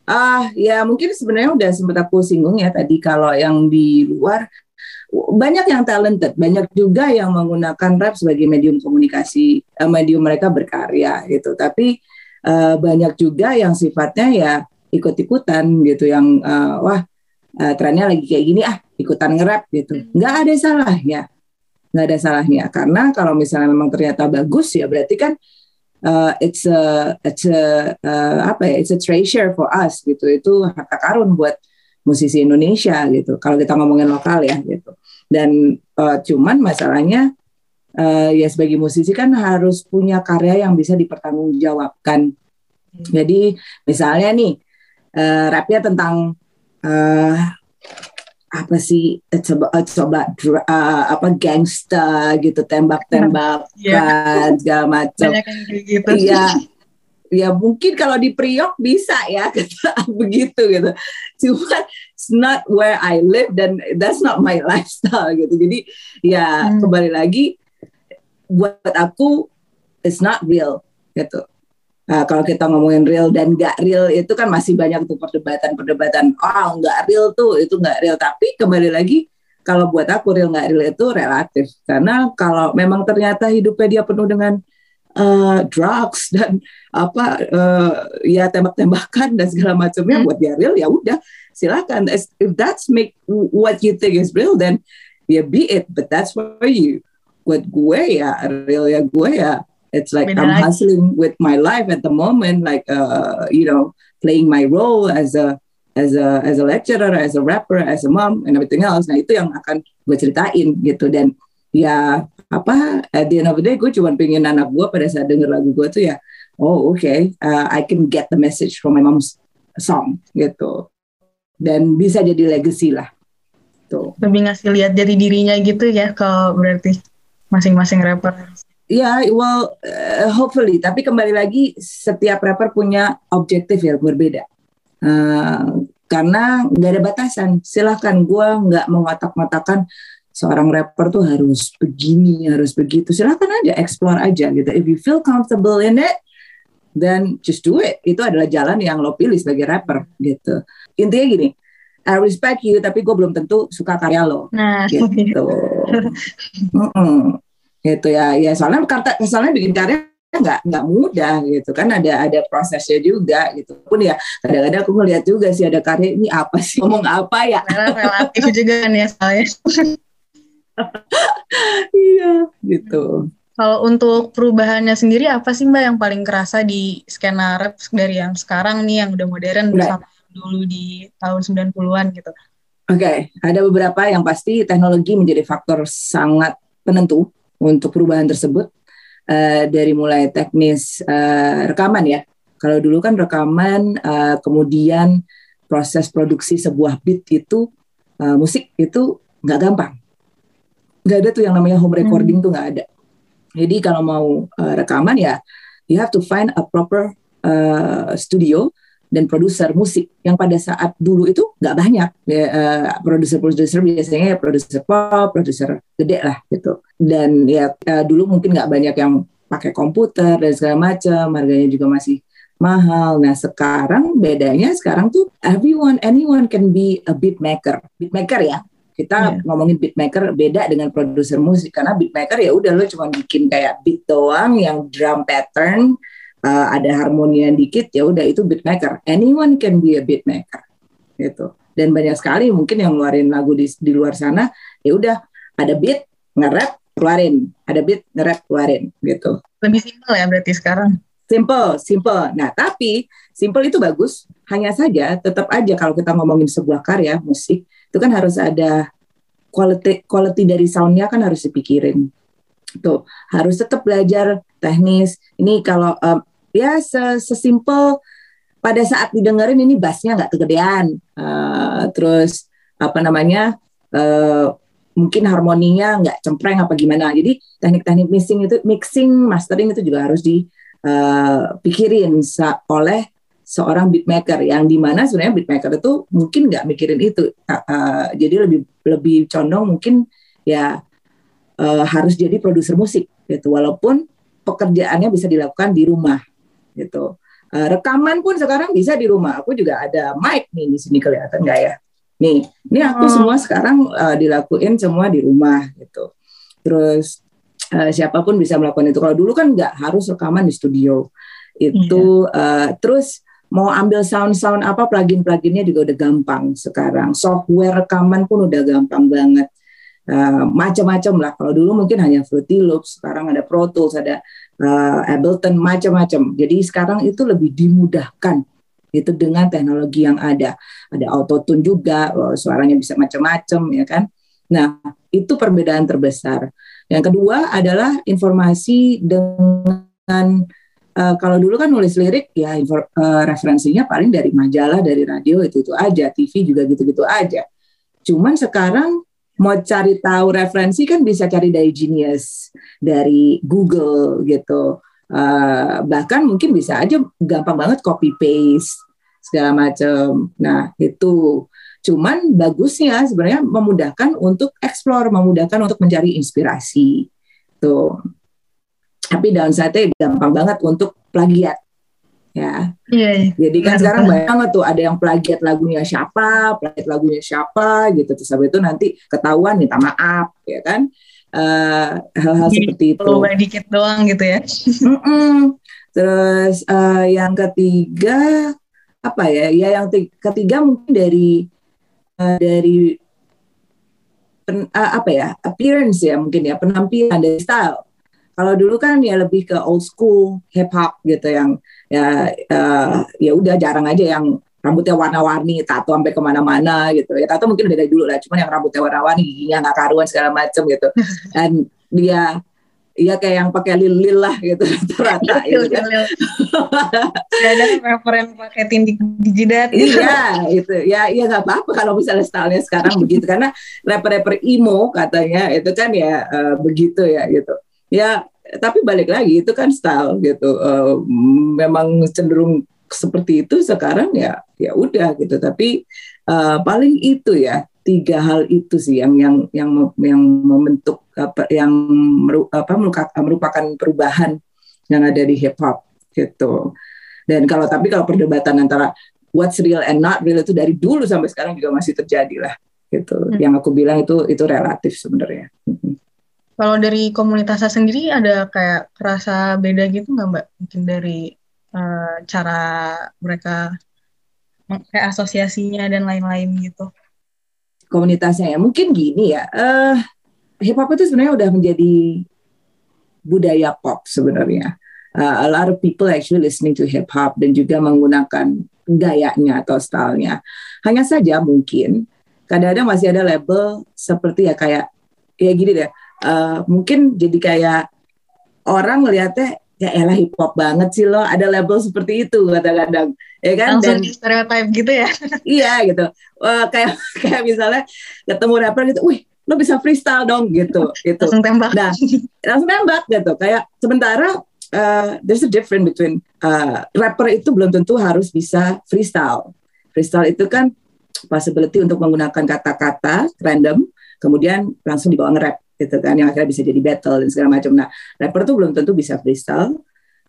Ah, ya mungkin sebenarnya udah sempat aku singgung ya tadi kalau yang di luar banyak yang talented, banyak juga yang menggunakan rap sebagai medium komunikasi, eh, medium mereka berkarya gitu. Tapi eh, banyak juga yang sifatnya ya ikut-ikutan gitu, yang eh, wah eh, trennya lagi kayak gini ah ikutan nge-rap gitu. Nggak ada salahnya, nggak ada salahnya karena kalau misalnya memang ternyata bagus ya berarti kan uh, it's a it's a uh, apa ya it's a treasure for us gitu itu harta karun buat musisi Indonesia gitu kalau kita ngomongin lokal ya gitu dan uh, cuman masalahnya uh, ya sebagai musisi kan harus punya karya yang bisa dipertanggungjawabkan jadi misalnya nih uh, rapnya tentang uh, apa sih about dra- uh, apa gangsta gitu tembak-tembakan segala macam gitu. Iya. Ya mungkin kalau di Priok bisa ya (laughs) kata begitu gitu. Cuma it's not where I live dan that's not my (laughs) lifestyle gitu. Jadi ya Hmm. kembali lagi buat aku it's not real gitu. Nah, kalau kita ngomongin real dan nggak real itu kan masih banyak tuh perdebatan-perdebatan. Oh nggak real tuh itu nggak real. Tapi kembali lagi kalau buat aku real nggak real itu relatif. Karena kalau memang ternyata hidupnya dia penuh dengan uh, drugs (laughs) dan apa uh, ya tembak-tembakan dan segala macamnya Hmm. buat dia real ya udah silakan. As- If that's make what you think is real then ya be it. But that's for you. Buat gue ya real ya gue ya it's like Beda I'm lagi. hustling with my life at the moment like uh, you know playing my role as a as a as a lecturer, as a rapper, as a mom and everything else. Nah itu yang akan gue ceritain gitu dan ya apa at the end of the day gue cuma pengen anak gue pada saat denger lagu gue tuh ya oh oke uh, I can get the message from my mom's song gitu dan bisa jadi legacy lah tuh Lebih ngasih lihat dari dirinya gitu ya kalau berarti masing-masing rapper. Ya, well, uh, hopefully. Tapi kembali lagi, setiap rapper punya objektif yang berbeda. Uh, karena nggak ada batasan. Silahkan, gue nggak mengotak-ngotakan seorang rapper tuh harus begini, harus begitu. Silahkan aja, explore aja gitu. If you feel comfortable in it, then just do it. Itu adalah jalan yang lo pilih sebagai rapper gitu. Intinya gini, I respect you, tapi gue belum tentu suka karya lo Nah, gitu. (laughs) Mm-mm. gitu ya, ya soalnya karena soalnya bikin karya nggak nggak mudah gitu kan ada ada prosesnya juga gitu pun ya kadang-kadang aku ngeliat juga sih ada karya ini apa sih ngomong apa ya relatif juga kan ya soalnya. (laughs) (laughs) iya gitu Kalau untuk perubahannya sendiri apa sih Mbak yang paling kerasa di skena rap dari yang sekarang nih yang udah modern Right. sama dulu di tahun 90-an gitu. Oke, ada beberapa yang pasti teknologi menjadi faktor sangat penentu untuk perubahan tersebut. Eh, dari mulai teknis eh, rekaman ya. Kalau dulu kan rekaman, eh, kemudian proses produksi sebuah beat itu, eh, musik itu nggak gampang. Nggak ada tuh yang namanya home recording tuh nggak ada. Jadi kalau mau eh, rekaman ya, you have to find a proper eh, studio dan produser musik yang pada saat dulu itu nggak banyak ya, eh, produser-produser biasanya ya produser pop, produser gede lah gitu. Dan ya eh, dulu mungkin nggak banyak yang pakai komputer dan segala macam, harganya juga masih mahal. Nah sekarang bedanya sekarang tuh everyone anyone can be a beat maker, beat maker ya. Kita Iya. ngomongin beat maker beda dengan produser musik karena beat maker ya udah lo cuma bikin kayak beat doang yang drum pattern uh, ada harmonian dikit ya udah itu beat maker. Anyone can be a beat maker gitu. Dan banyak sekali mungkin yang ngeluarin lagu di, di luar sana ya udah ada beat nge-rap keluarin, ada beat nge-rap keluarin gitu. Lebih simpel ya berarti sekarang. Simple, simple. Nah, tapi simple itu bagus. Hanya saja tetap aja kalau kita ngomongin sebuah karya musik itu kan harus ada quality quality dari soundnya kan harus dipikirin. Tuh, harus tetap belajar teknis. Ini kalau em, ya se- sesimpel pada saat didengerin ini bassnya nggak kegedean. Eh, terus apa namanya? eh, mungkin harmoninya nggak cempreng apa gimana. Jadi teknik-teknik mixing itu mixing, mastering itu juga harus dipikirin oleh seorang beatmaker yang di mana sebenarnya beatmaker itu mungkin nggak mikirin itu. Uh, uh, jadi lebih lebih condong mungkin ya uh, harus jadi produser musik gitu. Walaupun pekerjaannya bisa dilakukan di rumah gitu. Uh, rekaman pun sekarang bisa di rumah. Aku juga ada mic nih di sini kelihatan nggak ya? Nih ini aku hmm. semua sekarang uh, dilakuin semua di rumah gitu. Terus uh, siapa pun bisa melakukan itu. Kalau dulu kan nggak harus rekaman di studio. Itu yeah. uh, terus mau ambil sound-sound apa plugin-pluginnya juga udah gampang sekarang software rekaman pun udah gampang banget Uh, macam-macam lah. Kalau dulu mungkin hanya Fruity Loops, sekarang ada Pro Tools, ada uh, Ableton, macam-macam. Jadi sekarang itu lebih dimudahkan itu dengan teknologi yang ada. Ada autotune juga, oh, suaranya bisa macam-macam ya kan. Nah, itu perbedaan terbesar. Yang kedua adalah informasi dengan uh, kalau dulu kan nulis lirik ya uh, referensinya paling dari majalah, dari radio itu itu aja, TV juga gitu-gitu aja. Cuman sekarang mau cari tahu referensi kan bisa cari dari Genius, dari Google gitu. Uh, bahkan mungkin bisa aja gampang banget copy paste segala macam. Nah itu cuman bagusnya sebenarnya memudahkan untuk explore, memudahkan untuk mencari inspirasi. Tuh. Tapi downside-nya gampang banget untuk plagiat ya. Iya. iya. Jadi kan sekarang banyak banget tuh ada yang plagiat lagunya siapa, plagiat lagunya siapa gitu. Terus habis itu nanti ketahuan minta maaf ya kan. Uh, hal-hal seperti itu. Kalau dikit doang gitu ya. mm -mm. Terus uh, yang ketiga apa ya? Ya yang ketiga mungkin dari uh, dari pen, uh, apa ya? appearance ya mungkin ya, penampilan dari style kalau dulu kan ya lebih ke old school hip hop gitu yang ya uh, ya udah jarang aja yang rambutnya warna-warni, tato sampai ke mana-mana gitu. Ya tato mungkin udah dari dulu lah, cuman yang rambutnya warna-warni, giginya nggak karuan segala macem gitu. (laughs) Dan dia Iya kayak yang pakai lil-lil lah gitu (laughs) rata-rata gitu kan. (laughs) ada rapper yang pakai tindik di jidat. Iya itu ya iya nggak apa-apa kalau misalnya stylenya sekarang begitu karena rapper-rapper emo katanya itu kan ya uh, begitu ya gitu ya tapi balik lagi itu kan style gitu. Uh, memang cenderung seperti itu sekarang ya ya udah gitu. Tapi uh, paling itu ya tiga hal itu sih yang yang yang yang membentuk apa yang meru, apa merupakan perubahan yang ada di hip hop gitu. Dan kalau tapi kalau perdebatan antara what's real and not real itu dari dulu sampai sekarang juga masih terjadi lah gitu. Hmm. yang aku bilang itu itu relatif sebenarnya. Hmm. Kalau dari komunitasnya sendiri ada kayak rasa beda gitu nggak Mbak? Mungkin dari uh, cara mereka kayak asosiasinya dan lain-lain gitu. Komunitasnya ya mungkin gini ya. Uh, hip hop itu sebenarnya udah menjadi budaya pop sebenarnya. Uh, a lot of people actually listening to hip hop dan juga menggunakan gayanya atau stylenya. Hanya saja mungkin kadang-kadang masih ada label seperti ya kayak ya gini deh uh, mungkin jadi kayak orang ngelihatnya ya elah hip hop banget sih lo. Ada label seperti itu kadang-kadang. Ya kan? Langsung dan stereotype gitu ya? (laughs) Iya gitu. Uh, kayak (laughs) kayak misalnya ketemu rapper gitu wih lo bisa freestyle dong gitu gitu. Langsung tembak. Nah langsung tembak gitu. Kayak sementara uh, there's a difference between uh, rapper itu belum tentu harus bisa freestyle. Freestyle itu kan possibility untuk menggunakan kata-kata random kemudian langsung dibawa nge-rap gitu kan yang akhirnya bisa jadi battle dan segala macam. Nah, rapper tuh belum tentu bisa freestyle,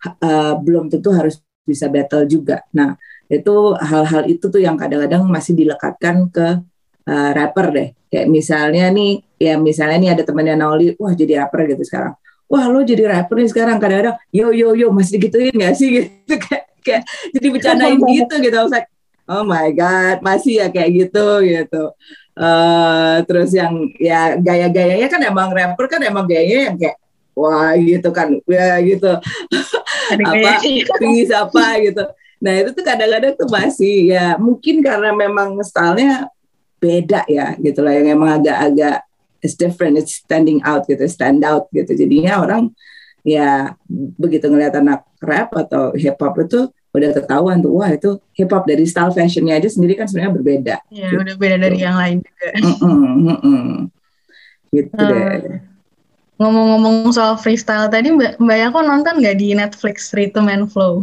uh, belum tentu harus bisa battle juga. Nah, itu hal-hal itu tuh yang kadang-kadang masih dilekatkan ke uh, rapper deh. Kayak misalnya nih, ya misalnya nih ada temannya Nauli, wah jadi rapper gitu sekarang. Wah lo jadi rapper nih sekarang kadang-kadang, yo yo yo masih digituin gak sih (laughs) gitu kayak, kayak jadi bercandain (laughs) gitu gitu. Oh my god masih ya kayak gitu gitu Uh, terus yang ya gaya-gayanya kan emang rapper kan emang gayanya yang kayak wah gitu kan. Ya gitu. Apa? tinggi siapa gitu. Nah itu tuh kadang-kadang tuh masih ya mungkin karena memang stylenya beda ya gitu lah. Yang emang agak-agak it's different it's standing out gitu stand out gitu. Jadinya orang ya begitu ngeliat anak rap atau hip hop itu udah ketahuan tuh wah itu hip hop dari style fashionnya aja sendiri kan sebenarnya berbeda. Iya gitu. udah beda dari yang lain juga. Mm -mm, mm -mm. Gitu uh, deh. Ngomong-ngomong soal freestyle tadi Mbak Mbak Yako nonton nggak di Netflix Rhythm and Flow?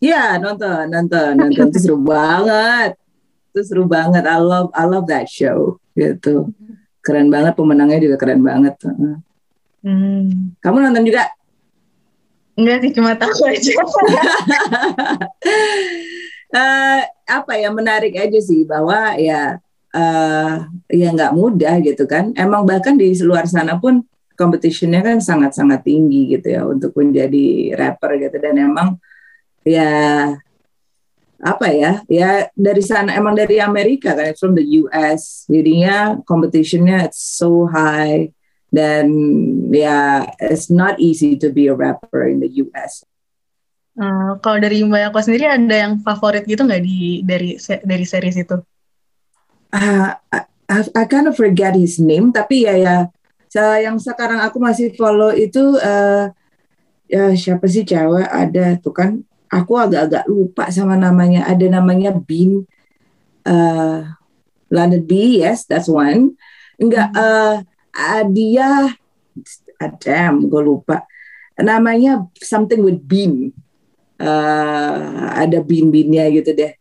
Iya nonton nonton nonton itu seru banget. Itu seru banget. I love I love that show gitu. Keren banget pemenangnya juga keren banget. Hmm. Kamu nonton juga? Enggak sih, cuma tahu aja. (laughs) Eh, apa ya menarik aja sih bahwa ya eh ya nggak mudah gitu kan. Emang bahkan di luar sana pun competitionnya kan sangat-sangat tinggi gitu ya untuk menjadi rapper gitu dan emang ya apa ya ya dari sana emang dari Amerika kan it's from the US jadinya competitionnya it's so high dan ya it's not easy to be a rapper in the US Eh, kalau dari Mbak Yako sendiri ada yang favorit gitu nggak di dari dari series itu? Ah, I, I kind of forget his name tapi ya ya yang sekarang aku masih follow itu eh ya siapa sih cewek ada tuh kan? Aku agak-agak lupa sama namanya. Ada namanya Bean eh London B yes that's one. Enggak eh ah, dia ah, damn gue lupa namanya something with bean Eh, ada bean-beannya gitu deh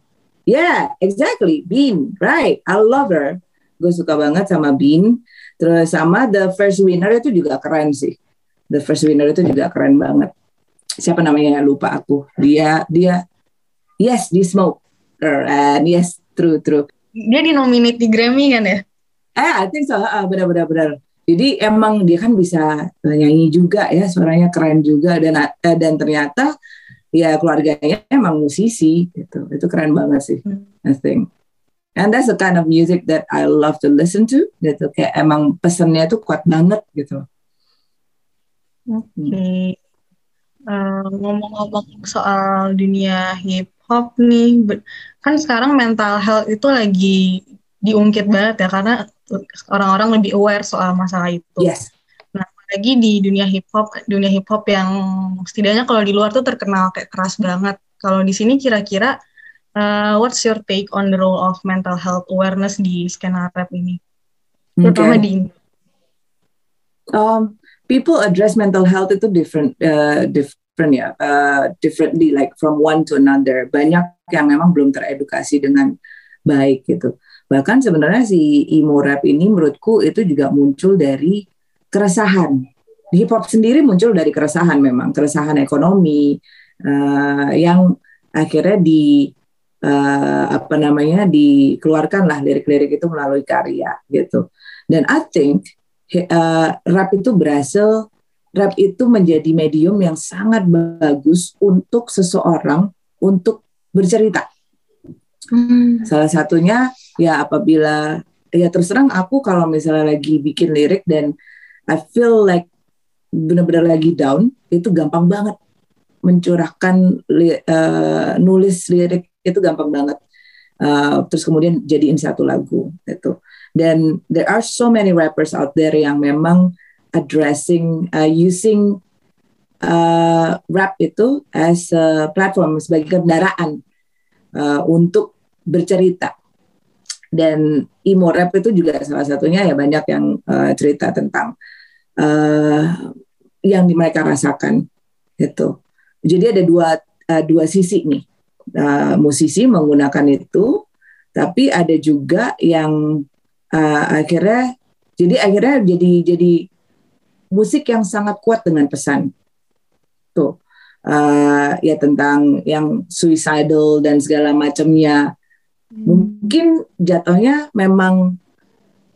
Yeah, exactly. Bean, right. I love her. Gue suka banget sama Bean. Terus sama The First Winner itu juga keren sih. The First Winner itu juga keren banget. Siapa namanya lupa aku. Dia dia yes di Smoke. And yes, true true. Dia di nominate di Grammy kan ya? Eh, I think so. Ah, benar benar benar. Jadi emang dia kan bisa nyanyi juga ya, suaranya keren juga dan eh, dan ternyata ya keluarganya emang musisi gitu. Itu keren banget sih. Hmm. I think. And that's the kind of music that I love to listen to. Gitu kayak emang pesannya tuh kuat banget gitu. Oke. Eh, ngomong-ngomong soal dunia hip hop nih, kan sekarang mental health itu lagi diungkit banget ya karena orang-orang lebih aware soal masalah itu. Yes. Lagi di dunia hip hop, dunia hip hop yang setidaknya kalau di luar tuh terkenal kayak keras banget. Kalau di sini kira-kira eh, what's your take on the role of mental health awareness di skena rap ini? Terutama Okay. di Um, people address mental health itu different, uh, different ya, uh, differently like from one to another. Banyak yang memang belum teredukasi dengan baik gitu. Bahkan sebenarnya si emo rap ini menurutku itu juga muncul dari keresahan. Hip hop sendiri muncul dari keresahan memang, keresahan ekonomi uh, yang akhirnya di uh, apa namanya dikeluarkan lah lirik-lirik itu melalui karya gitu. Dan I think uh, rap itu berhasil, rap itu menjadi medium yang sangat bagus untuk seseorang untuk bercerita. Salah satunya ya apabila ya terus terang aku kalau misalnya lagi bikin lirik dan I feel like benar-benar lagi down itu gampang banget. Mencurahkan li- eh, nulis lirik itu gampang banget. Eh, terus kemudian jadiin satu lagu itu dan there are so many rappers out there yang memang addressing uh, using uh, rap itu as a platform sebagai kendaraan uh, untuk bercerita dan emo rap itu juga salah satunya ya banyak yang uh, cerita tentang uh, yang mereka rasakan itu jadi ada dua uh, dua sisi nih. Uh, musisi menggunakan itu tapi ada juga yang uh, akhirnya jadi akhirnya jadi jadi musik yang sangat kuat dengan pesan. Tuh uh, ya tentang yang suicidal dan segala macamnya mungkin jatuhnya memang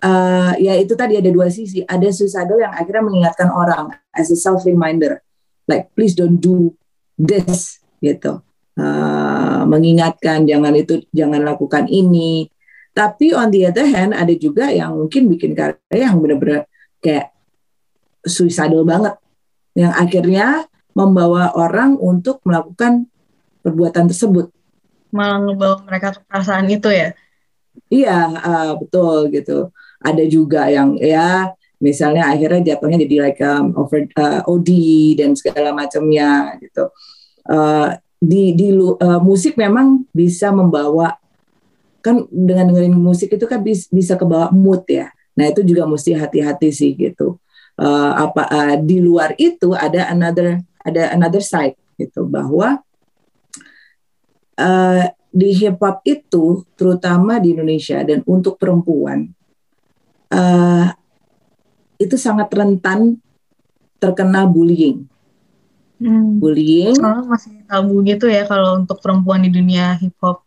uh, ya itu tadi ada dua sisi. Ada suicidal yang akhirnya mengingatkan orang as a self reminder like please don't do this gitu. Uh, mengingatkan jangan itu jangan lakukan ini. Tapi on the other hand ada juga yang mungkin bikin karya yang benar-benar kayak suicidal banget. Yang akhirnya membawa orang untuk melakukan perbuatan tersebut malah ngebawa mereka ke perasaan itu ya. iya uh, betul gitu ada juga yang ya misalnya akhirnya jatuhnya jadi like um, over uh, OD dan segala macamnya gitu Uh, di di uh, musik memang bisa membawa kan dengan dengerin musik itu kan bis- bisa kebawa mood ya. Nah itu juga mesti hati-hati sih gitu. Uh, apa uh, di luar itu ada another ada another side gitu bahwa uh, di hip hop itu terutama di Indonesia dan untuk perempuan uh, itu sangat rentan terkena bullying. Hmm. Bullying Soalnya masih tabu gitu ya kalau untuk perempuan di dunia hip hop.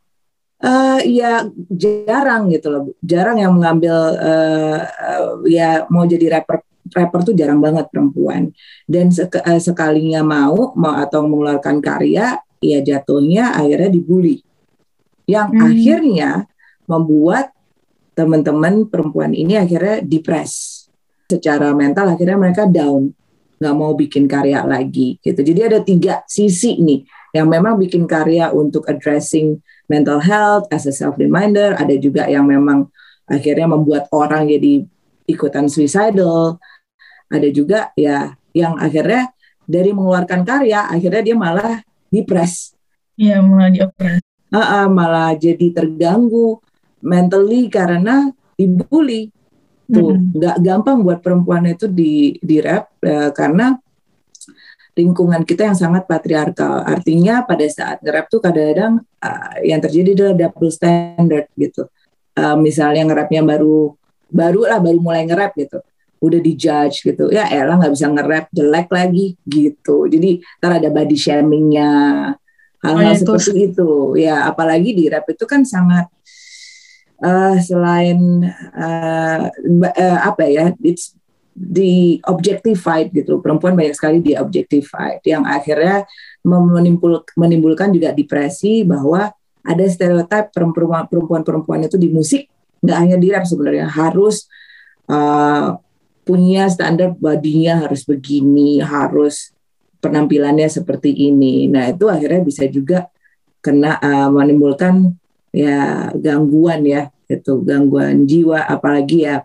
Eh ya jarang gitu loh, jarang yang mengambil eh, eh, ya mau jadi rapper rapper tuh jarang banget perempuan. Dan sek- eh, sekalinya mau mau atau mengeluarkan karya, ya jatuhnya akhirnya dibully. Yang Hmm. akhirnya membuat teman-teman perempuan ini akhirnya depres secara mental akhirnya mereka down. Nggak mau bikin karya lagi gitu. Jadi ada tiga sisi nih yang memang bikin karya untuk addressing mental health as a self reminder ada juga yang memang akhirnya membuat orang jadi ikutan suicidal. Ada juga ya yang akhirnya dari mengeluarkan karya akhirnya dia malah depres Iya, mulai dioperasi. Ah, ah, malah jadi terganggu mentally karena dibully. Tuh nggak gampang buat perempuan itu di di rap eh, karena lingkungan kita yang sangat patriarkal. Artinya pada saat nge-rap tuh kadang-kadang ah, yang terjadi adalah double standard gitu. Eh, misalnya nge-rapnya baru baru lah baru mulai nge-rap gitu udah dijudge gitu. Ya elah nggak bisa nge-rap jelek lagi gitu. Jadi ntar ada body shamingnya. Hal-hal Oh, itu. seperti itu. Ya apalagi di rap itu kan sangat eh selain eh, ba- eh, apa ya it's di objectified gitu. Perempuan banyak sekali di objectified yang akhirnya menimbul, menimbulkan juga depresi bahwa ada stereotip perempuan perempuan itu di musik nggak hanya di rap sebenarnya. Harus eh, punya standar badinya harus begini harus penampilannya seperti ini. Nah itu akhirnya bisa juga kena eh, menimbulkan ya gangguan ya itu gangguan jiwa apalagi ya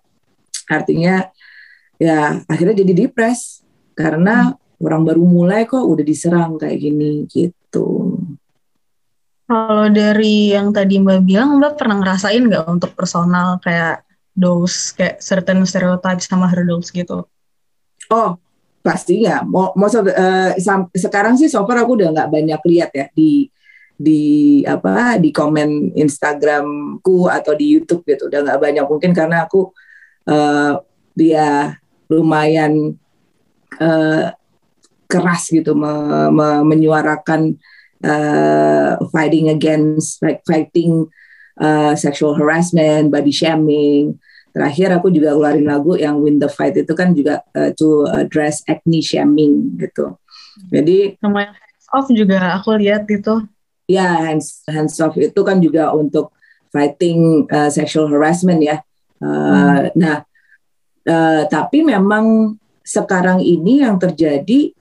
artinya ya akhirnya jadi depres. Karena orang baru mulai kok udah diserang kayak gini gitu. Kalau dari yang tadi Mbak bilang, Mbak pernah ngerasain nggak untuk personal? Kayak those kayak certain stereotypes sama hurdles gitu? oh pastinya mau mau sekarang sih so far aku udah nggak banyak lihat ya di di apa di komen Instagramku atau di YouTube gitu. Udah nggak banyak. Mungkin karena aku eh, dia lumayan eh, keras gitu me- me- menyuarakan eh, fighting against like fighting eh, sexual harassment, body shaming. Terakhir aku juga keluarin lagu yang Win the Fight itu kan juga eh, to address acne shaming gitu. Jadi Sama yang hands off juga aku lihat itu. ya hands hands off itu kan juga untuk fighting uh, sexual harassment ya. Uh, Nah, uh, tapi memang sekarang ini yang terjadi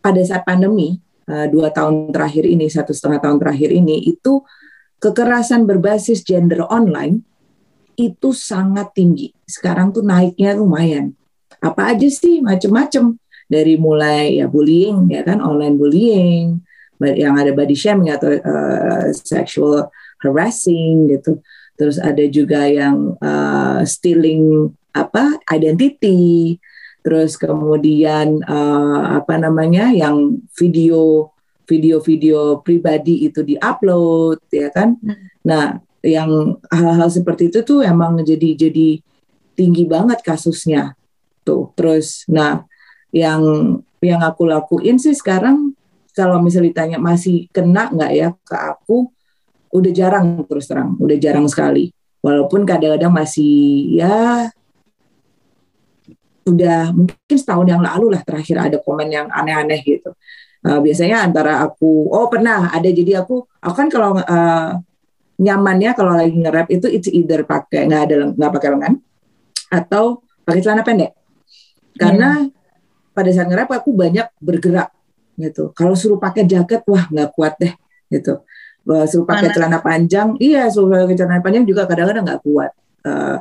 pada saat pandemi uh, dua tahun terakhir ini satu setengah tahun terakhir ini itu kekerasan berbasis gender online itu sangat tinggi. Sekarang tuh naiknya lumayan. Apa aja sih macem-macem dari mulai ya bullying ya kan online bullying yang ada body shaming atau uh, sexual harassing gitu. Terus ada juga yang uh, stealing apa identity. Terus kemudian uh, apa namanya yang video video-video pribadi itu diupload ya kan. Nah, yang hal-hal seperti itu tuh emang jadi jadi tinggi banget kasusnya tuh. Terus nah yang yang aku lakuin sih sekarang kalau misalnya ditanya masih kena nggak ya ke aku, udah jarang terus terang, udah jarang sekali. Walaupun kadang-kadang masih ya udah mungkin setahun yang lalu lah terakhir ada komen yang aneh-aneh gitu. Uh, biasanya antara aku, oh pernah ada jadi aku, aku kan kalau uh, nyamannya kalau lagi nge-rap itu it's either pakai nggak ada nggak pakai lengan atau pakai celana pendek. Karena pada saat nge-rap aku banyak bergerak gitu. Kalau suruh pakai jaket, wah nggak kuat deh gitu. Uh, suruh pakai celana panjang, iya suruh pakai celana panjang juga kadang-kadang nggak kuat. Uh,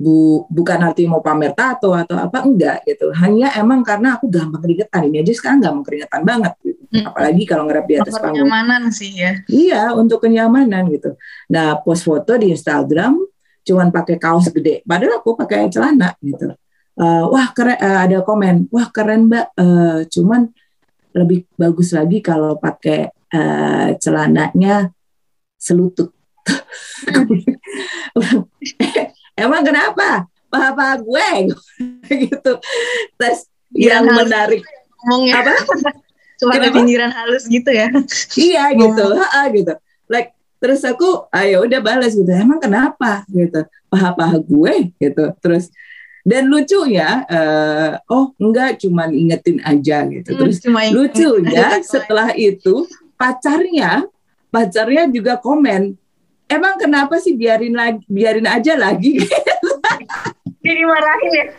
bu, bukan arti mau pamer tato atau apa enggak gitu. Hanya emang karena aku gampang keringetan. Ini aja sekarang gampang keringetan banget. Gitu. Hmm. Apalagi kalau nge-rap di atas panggung. kenyamanan sih ya. Iya, untuk kenyamanan gitu. Nah, post foto di Instagram cuman pakai kaos gede. Padahal aku pakai celana gitu. Eh, wah keren, eh, ada komen, wah keren mbak. Eh, cuman lebih bagus lagi kalau pakai eh, celananya selutut. (laughs) Emang kenapa? Apa gue. (laughs) Gitu. Terus yang halus. menarik. Ngomongnya. apa? (laughs) Cuma ada Kenapa? pinggiran halus gitu ya. iya gitu. Ha gitu. Like terus aku ayo udah balas gitu. Emang kenapa? Gitu. Paha-paha gue gitu. Terus dan lucunya eh, oh enggak cuman ingetin aja gitu. Terus Cuma ingat- lucunya setelah itu pacarnya pacarnya juga komen emang kenapa sih biarin lagi biarin aja lagi (laughs) Jadi marahin ya. (laughs)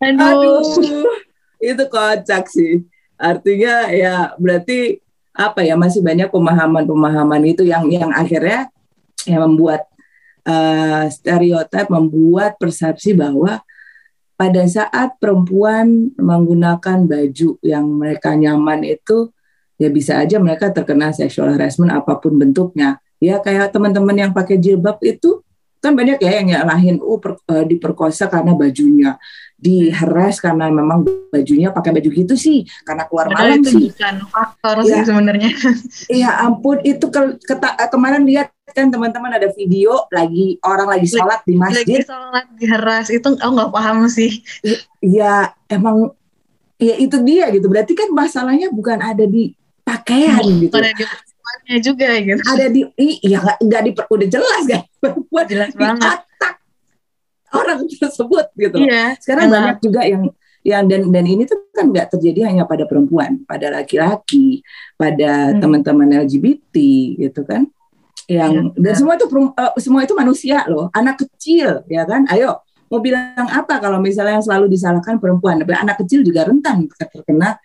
Aduh. aduh itu kocak sih artinya ya berarti apa ya masih banyak pemahaman-pemahaman itu yang yang akhirnya yang membuat eh, stereotip membuat persepsi bahwa pada saat perempuan menggunakan baju yang mereka nyaman itu ya bisa aja mereka terkena sexual harassment apa pun bentuknya. Ya kayak teman-teman yang pakai jilbab itu kan banyak ya yang nyalahin oh per- eh, diperkosa karena bajunya. Diheras karena memang bajunya pakai baju gitu sih karena keluar Padahal malam itu sih. bukan faktor Iya. sih sebenarnya. Iya (laughs) ampun itu ke, keta- kemarin lihat kan teman-teman ada video lagi orang lagi sholat di Lagi masjid sholat diheras itu aku nggak paham sih. ya emang ya itu dia gitu. Berarti kan masalahnya bukan ada di pakaian gitu Pada di perempuannya juga gitu. ada di iya nggak di udah jelas kan perempuan Jelas di banget. otak orang tersebut gitu Iya. sekarang Emang. banyak juga yang yang dan dan ini tuh kan nggak terjadi hanya pada perempuan pada laki-laki pada Hmm. teman-teman LGBT gitu kan yang Iya, dan benar. semua itu eh, semua itu manusia loh anak kecil ya kan ayo mau bilang apa kalau misalnya yang selalu disalahkan perempuan tapi anak kecil juga rentan terkena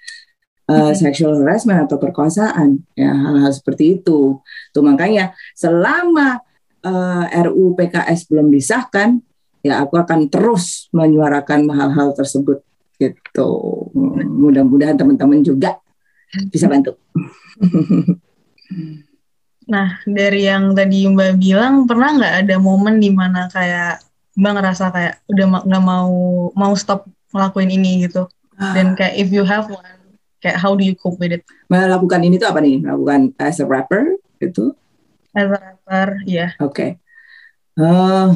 uh, sexual harassment atau perkosaan. Ya hal-hal seperti itu. Tuh makanya selama uh, RUU PKS belum disahkan ya aku akan terus menyuarakan hal-hal tersebut gitu. Mudah-mudahan teman-teman juga bisa bantu. (laughs) Nah, dari yang tadi Mbak bilang, pernah nggak ada momen di mana kayak Mbak ngerasa kayak udah nggak mau mau stop ngelakuin ini gitu? Dan kayak if you have one, kayak how do you cope with it? melakukan ini tuh apa nih melakukan as a rapper itu As a rapper, ya. Oke. Eh,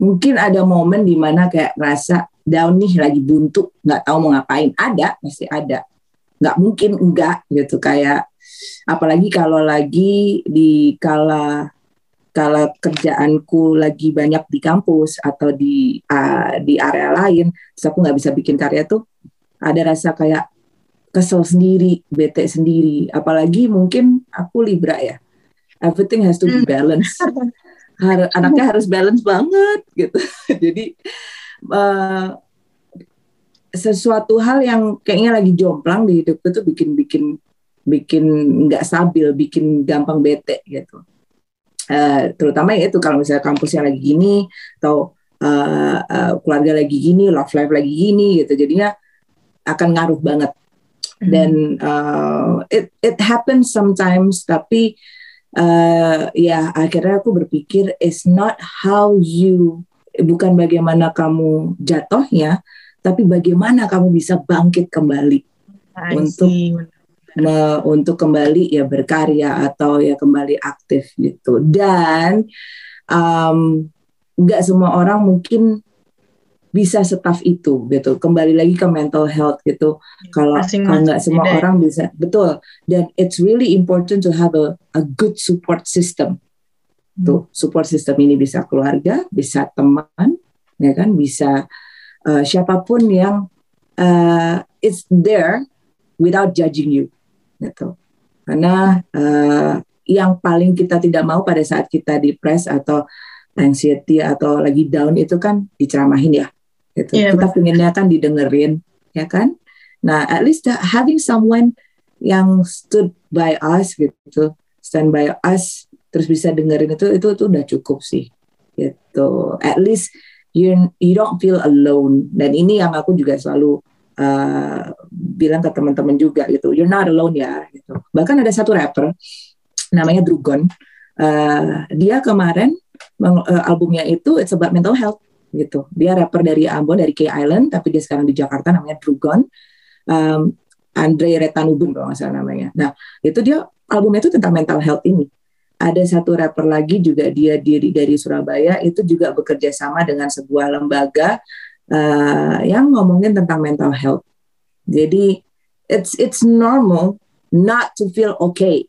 mungkin ada momen di mana kayak rasa down nih lagi buntu, nggak tahu mau ngapain. Ada, pasti ada. Nggak mungkin enggak gitu kayak apalagi kalau lagi di kala kala kerjaanku lagi banyak di kampus atau di ah, di area lain, terus aku nggak bisa bikin karya tuh ada rasa kayak kesel sendiri, bete sendiri. Apalagi mungkin aku libra ya everything has to be Hmm. balanced. (laughs) Har- anaknya harus balance banget gitu. (laughs) Jadi eh, sesuatu hal yang kayaknya lagi jomplang di hidupku tuh bikin bikin bikin nggak stabil, bikin gampang bete gitu. Eh, terutama ya itu kalau misalnya kampusnya lagi gini atau eh, eh, keluarga lagi gini, love life lagi gini gitu. Jadinya akan ngaruh banget dan uh, it it happens sometimes tapi uh, ya akhirnya aku berpikir it's not how you bukan bagaimana kamu jatuhnya tapi bagaimana kamu bisa bangkit kembali. I Untuk- me- untuk kembali ya berkarya atau ya kembali aktif gitu. Dan um, nggak semua orang mungkin bisa setaf itu gitu. Kembali lagi ke mental health gitu. Kalau nggak semua beda ya. orang bisa betul. Dan it's really important to have a, a good support system. Tuh support system ini bisa keluarga bisa teman ya kan? Bisa uh, siapa pun yang uh, it's there without judging you gitu. Karena uh, yang paling kita tidak mau pada saat kita depres atau anxiety atau lagi down itu kan diceramahin ya gitu. Iya, kita pengennya kan didengerin ya kan? Nah at least having someone yang stood by us gitu stand by us terus bisa dengerin itu itu itu udah cukup sih gitu. At least you you don't feel alone. Dan ini yang aku juga selalu uh, bilang ke teman-teman juga gitu you're not alone ya gitu. Bahkan ada satu rapper namanya Drugon Uh, dia kemarin meng- uh, albumnya itu it's about mental health gitu dia rapper dari Ambon dari K Island tapi dia sekarang di Jakarta namanya Drugon um, Andre Retanubun kalau nggak salah namanya nah itu dia albumnya itu tentang mental health ini ada satu rapper lagi juga dia diri dari Surabaya itu juga bekerja sama dengan sebuah lembaga uh, yang ngomongin tentang mental health. Jadi it's it's normal not to feel okay.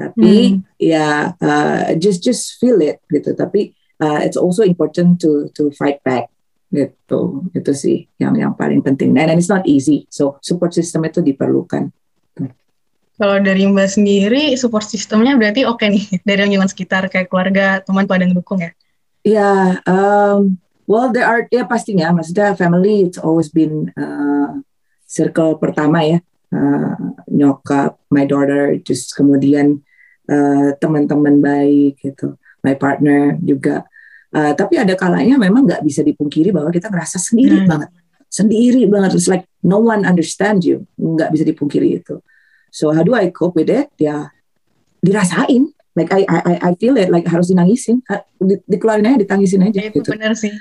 Tapi hmm. ya uh, just just feel it gitu. Tapi uh, it's also important to to fight back gitu. Itu sih yang yang paling penting. And, and it's not easy. So support system itu diperlukan. Kalau dari Mbak sendiri, support sistemnya berarti oke okay nih (laughs) dari lingkungan sekitar kayak keluarga, teman pada ngedukung ya? Ya, yeah, um, well there are ya pastinya, maksudnya family it's always been uh, circle pertama ya, uh, nyokap, my daughter, just kemudian uh, teman-teman baik gitu, my partner juga. Uh, tapi ada kalanya memang nggak bisa dipungkiri bahwa kita ngerasa sendiri hmm. banget, sendiri banget, it's like no one understand you, nggak bisa dipungkiri itu. So how do I cope with it? Ya dirasain. Like I I I feel it. Like harus dinangisin. Di, dikeluarin aja, ditangisin aja. Ya, itu gitu. benar sih.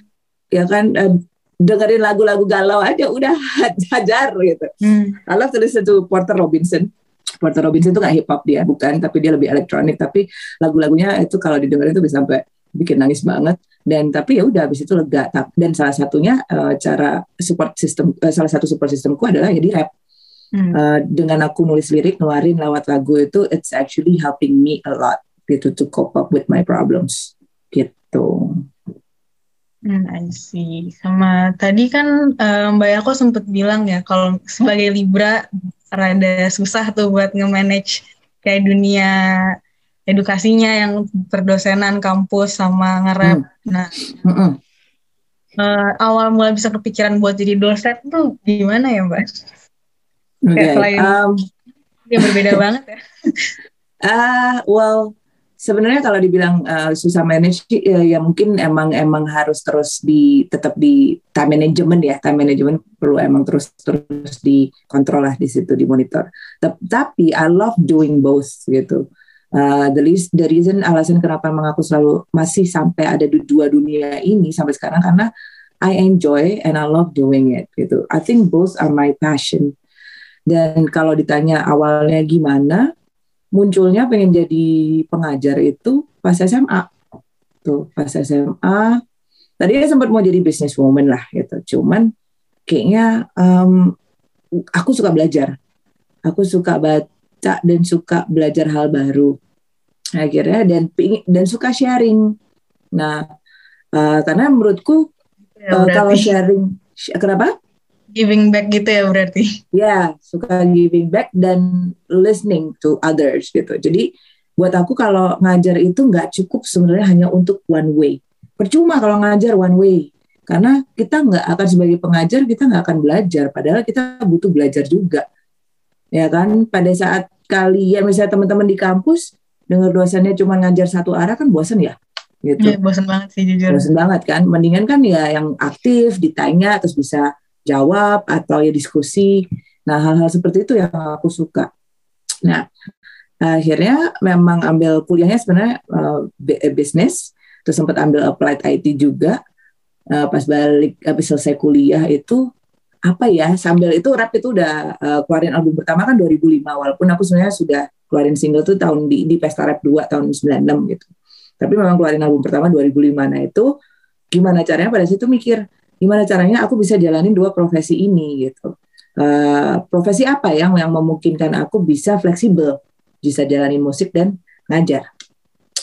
Ya kan uh, dengerin lagu-lagu galau aja udah (laughs) hajar gitu. Hmm. I love to listen to Porter Robinson. Porter Robinson itu gak hip hop dia bukan, tapi dia lebih elektronik. Tapi lagu-lagunya itu kalau didengerin itu bisa sampai bikin nangis banget dan tapi ya udah habis itu lega dan salah satunya uh, cara support system uh, salah satu support systemku adalah ya di rap Hmm. Uh, dengan aku nulis lirik, ngeluarin lewat lagu itu, it's actually helping me a lot gitu to cope up with my problems gitu. Hmm, I see. Sama tadi kan um, Mbak Yako sempat bilang ya kalau sebagai Libra rada susah tuh buat nge-manage kayak dunia edukasinya yang perdosenan kampus sama ngerap. Hmm. Nah, mm -mm. Uh, awal mulai bisa kepikiran buat jadi dosen tuh gimana ya Mbak? Okay. Kayak um, yang berbeda (laughs) banget ya. Ah, uh, well, sebenarnya kalau dibilang uh, susah manage ya, ya mungkin emang emang harus terus di tetap di time management ya time management perlu emang terus terus dikontrol lah di situ di monitor tapi I love doing both gitu uh, the least the reason alasan kenapa emang aku selalu masih sampai ada di dua dunia ini sampai sekarang karena I enjoy and I love doing it gitu I think both are my passion dan kalau ditanya awalnya gimana, munculnya pengen jadi pengajar itu pas SMA. Tuh, pas SMA. Tadi saya sempat mau jadi businesswoman lah gitu. Cuman kayaknya um, aku suka belajar. Aku suka baca dan suka belajar hal baru. Akhirnya dan dan suka sharing. Nah, uh, karena menurutku ya, uh, kalau sharing kenapa? giving back gitu ya berarti. Ya, suka giving back dan listening to others gitu. Jadi buat aku kalau ngajar itu nggak cukup sebenarnya hanya untuk one way. Percuma kalau ngajar one way. Karena kita nggak akan sebagai pengajar kita nggak akan belajar. Padahal kita butuh belajar juga. Ya kan, pada saat kalian misalnya teman-teman di kampus dengar dosennya cuma ngajar satu arah kan bosan ya gitu. Ya, bosan banget sih jujur. Bosan banget kan. Mendingan kan ya yang aktif, ditanya terus bisa jawab atau ya diskusi. Nah, hal-hal seperti itu yang aku suka. Nah, akhirnya memang ambil kuliahnya sebenarnya uh, bisnis, terus sempat ambil applied IT juga. Uh, pas balik habis selesai kuliah itu apa ya sambil itu rap itu udah uh, keluarin album pertama kan 2005 walaupun aku sebenarnya sudah keluarin single tuh tahun di, di Pesta Rap 2 tahun 96 gitu. Tapi memang keluarin album pertama 2005 nah itu gimana caranya pada situ mikir gimana caranya aku bisa jalanin dua profesi ini gitu. Uh, profesi apa yang yang memungkinkan aku bisa fleksibel, bisa jalanin musik dan ngajar.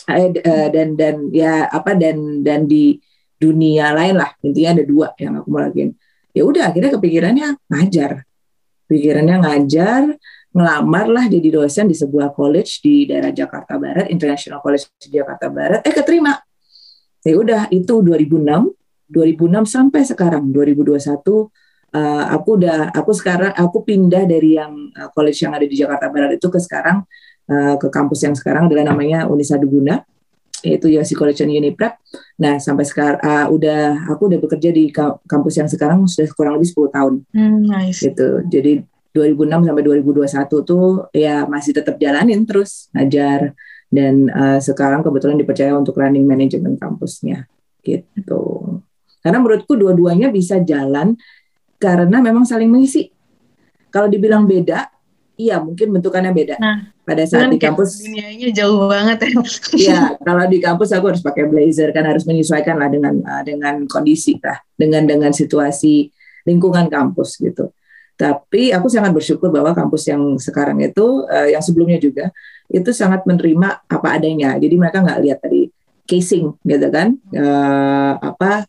Uh, dan dan ya apa dan dan di dunia lain lah intinya ada dua yang aku mau lakuin. Ya udah akhirnya kepikirannya ngajar. Pikirannya ngajar, ngelamar lah jadi dosen di sebuah college di daerah Jakarta Barat, International College di Jakarta Barat. Eh keterima. Ya udah itu 2006 2006 sampai sekarang 2021 uh, aku udah aku sekarang aku pindah dari yang uh, college yang ada di Jakarta Barat itu ke sekarang uh, ke kampus yang sekarang adalah namanya Unisa Duguna yaitu Yosi College and Uniprep. Nah, sampai sekarang uh, udah aku udah bekerja di kampus yang sekarang sudah kurang lebih 10 tahun. Hmm, nice. Gitu. Jadi 2006 sampai 2021 tuh ya masih tetap jalanin terus ngajar dan uh, sekarang kebetulan dipercaya untuk running manajemen kampusnya gitu. Karena menurutku dua-duanya bisa jalan karena memang saling mengisi. Kalau dibilang beda, iya mungkin bentukannya beda. Nah, pada saat Kan di kampus dunianya jauh banget ya. (laughs) Iya, kalau di kampus aku harus pakai blazer kan harus menyesuaikan lah dengan uh, dengan kondisi lah, dengan dengan situasi lingkungan kampus gitu. Tapi aku sangat bersyukur bahwa kampus yang sekarang itu, uh, yang sebelumnya juga itu sangat menerima apa adanya. Jadi mereka nggak lihat tadi casing gitu kan, uh, apa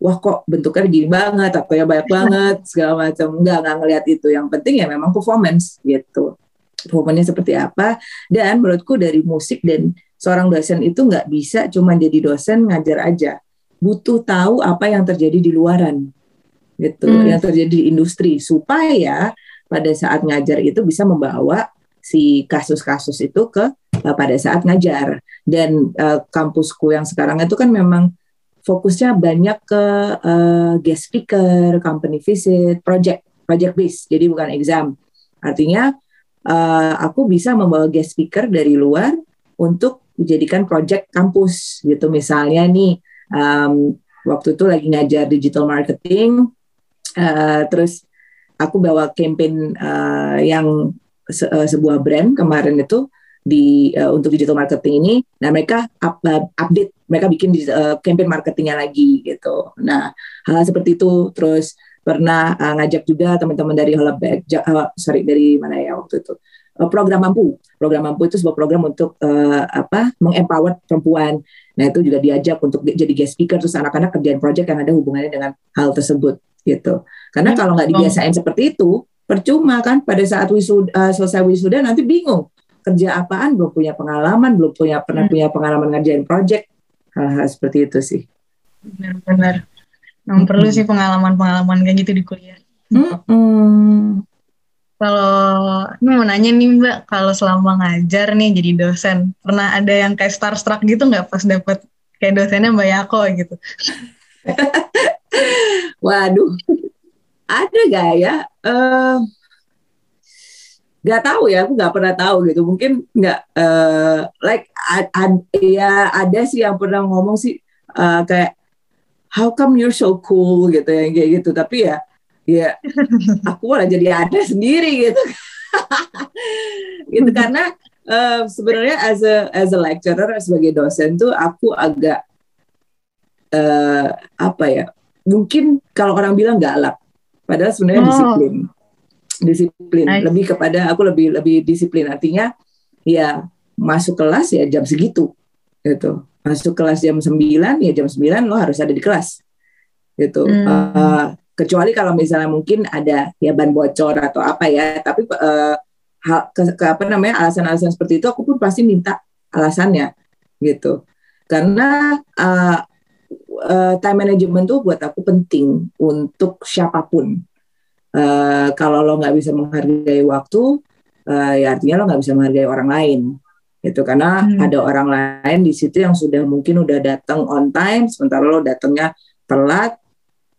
wah kok bentuknya gini banget, apa ya banyak banget segala macam. Nggak nggak ngelihat itu. Yang penting ya memang performance gitu performanya seperti apa. Dan menurutku dari musik dan seorang dosen itu nggak bisa cuma jadi dosen ngajar aja. Butuh tahu apa yang terjadi di luaran gitu. Hmm. yang terjadi di industri. Supaya pada saat ngajar itu bisa membawa si kasus-kasus itu ke uh, pada saat ngajar. Dan uh, kampusku yang sekarang itu kan memang fokusnya banyak ke uh, guest speaker, company visit, project project based. Jadi bukan exam. Artinya uh, aku bisa membawa guest speaker dari luar untuk dijadikan project kampus gitu. Misalnya nih um, waktu itu lagi ngajar digital marketing uh, terus aku bawa campaign uh, yang se- uh, sebuah brand kemarin itu di uh, untuk digital marketing ini. Nah mereka up- uh, update mereka bikin uh, campaign marketingnya lagi gitu. Nah hal seperti itu. Terus pernah uh, ngajak juga teman-teman dari Holabek, ja- uh, sorry dari mana ya waktu itu Uh, program mampu. Program mampu itu sebuah program untuk uh, apa mengempower perempuan. Nah itu juga diajak untuk di- jadi guest speaker terus anak-anak kerjain project yang ada hubungannya dengan hal tersebut gitu. Karena Hmm, kalau nggak dibiasain seperti itu percuma kan pada saat wisuda uh, selesai wisuda nanti bingung kerja apaan belum punya pengalaman belum punya pernah Hmm. punya pengalaman ngerjain project hal-hal seperti itu sih. Benar-benar. Memang perlu sih pengalaman-pengalaman kayak gitu di kuliah. Mm-mm. Kalau ini mau nanya nih Mbak, kalau selama ngajar nih jadi dosen, pernah ada yang kayak starstruck gitu nggak pas dapet kayak dosennya Mbak Yako gitu? (laughs) Waduh, ada gak ya? Eh, Gak tahu ya, aku nggak pernah tahu gitu. Mungkin nggak, eh, like, ad- ad- ya ada sih yang pernah ngomong sih eh, kayak, how come you're so cool gitu ya, kayak gitu. Tapi ya, ya (laughs) aku malah jadi ada sendiri gitu. (laughs) gitu karena eh, sebenarnya as a as a lecturer sebagai dosen tuh aku agak eh, apa ya mungkin kalau orang bilang galak padahal sebenarnya Oh. disiplin disiplin see. lebih kepada aku lebih lebih disiplin artinya ya masuk kelas ya jam segitu gitu masuk kelas jam 9 ya jam 9 lo harus ada di kelas. Gitu. Hmm. Eh, kecuali kalau misalnya mungkin ada ya ban bocor atau apa ya tapi eh, hal ke, ke- apa namanya alasan-alasan seperti itu aku pun pasti minta alasannya. Gitu. Karena eh, eh, time management tuh buat aku penting untuk siapa pun. Eh, kalau lo nggak bisa menghargai waktu eh, ya artinya lo nggak bisa menghargai orang lain gitu karena Hmm. ada orang lain di situ yang sudah mungkin udah datang on time sementara lo datangnya telat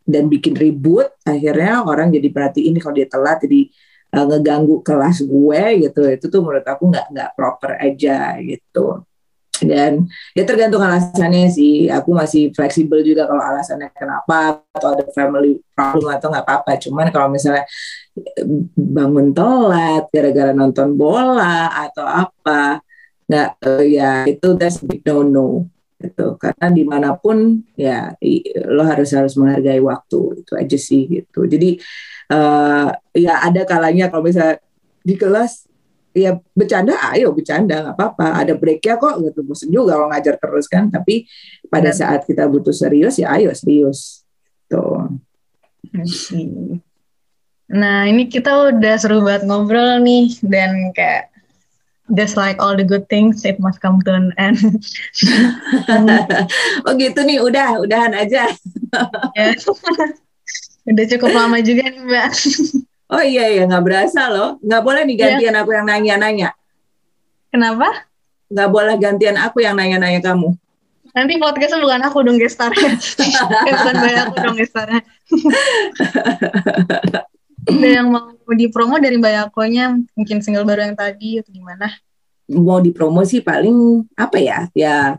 dan bikin ribut akhirnya orang jadi perhatiin kalau dia telat jadi eh, ngeganggu kelas gue gitu. Itu tuh menurut aku nggak nggak proper aja gitu. Dan ya tergantung alasannya sih. Aku masih fleksibel juga kalau alasannya kenapa atau ada family problem atau nggak apa-apa. Cuman kalau misalnya eh, bangun telat gara-gara nonton bola atau apa nggak eh, ya itu that's big no no gitu. Karena di mana pun ya i- lo harus harus menghargai waktu itu aja sih gitu. Jadi eh, ya ada kalanya kalau misalnya di kelas ya bercanda ayo bercanda nggak apa-apa. Ada breaknya kok gitu bosen juga kalau ngajar terus kan. Tapi pada Benar. saat kita butuh serius ya ayo serius tuh I see. Nah, ini kita udah seru banget ngobrol nih dan kayak just like all the good things it must come to an end. (laughs) oh gitu nih udah udahan aja (laughs) udah cukup lama juga nih, Mbak. oh iya iya nggak berasa loh nggak boleh nih gantian aku yang nanya-nanya Kenapa? nggak boleh gantian aku yang nanya-nanya kamu Nanti podcastnya bukan aku dong gestarnya. (laughs) Bukan aku dong gestarnya. Ada yang mau dipromo dari Mbak Yakonya, mungkin single baru yang tadi atau gimana? mau dipromo sih paling apa ya ya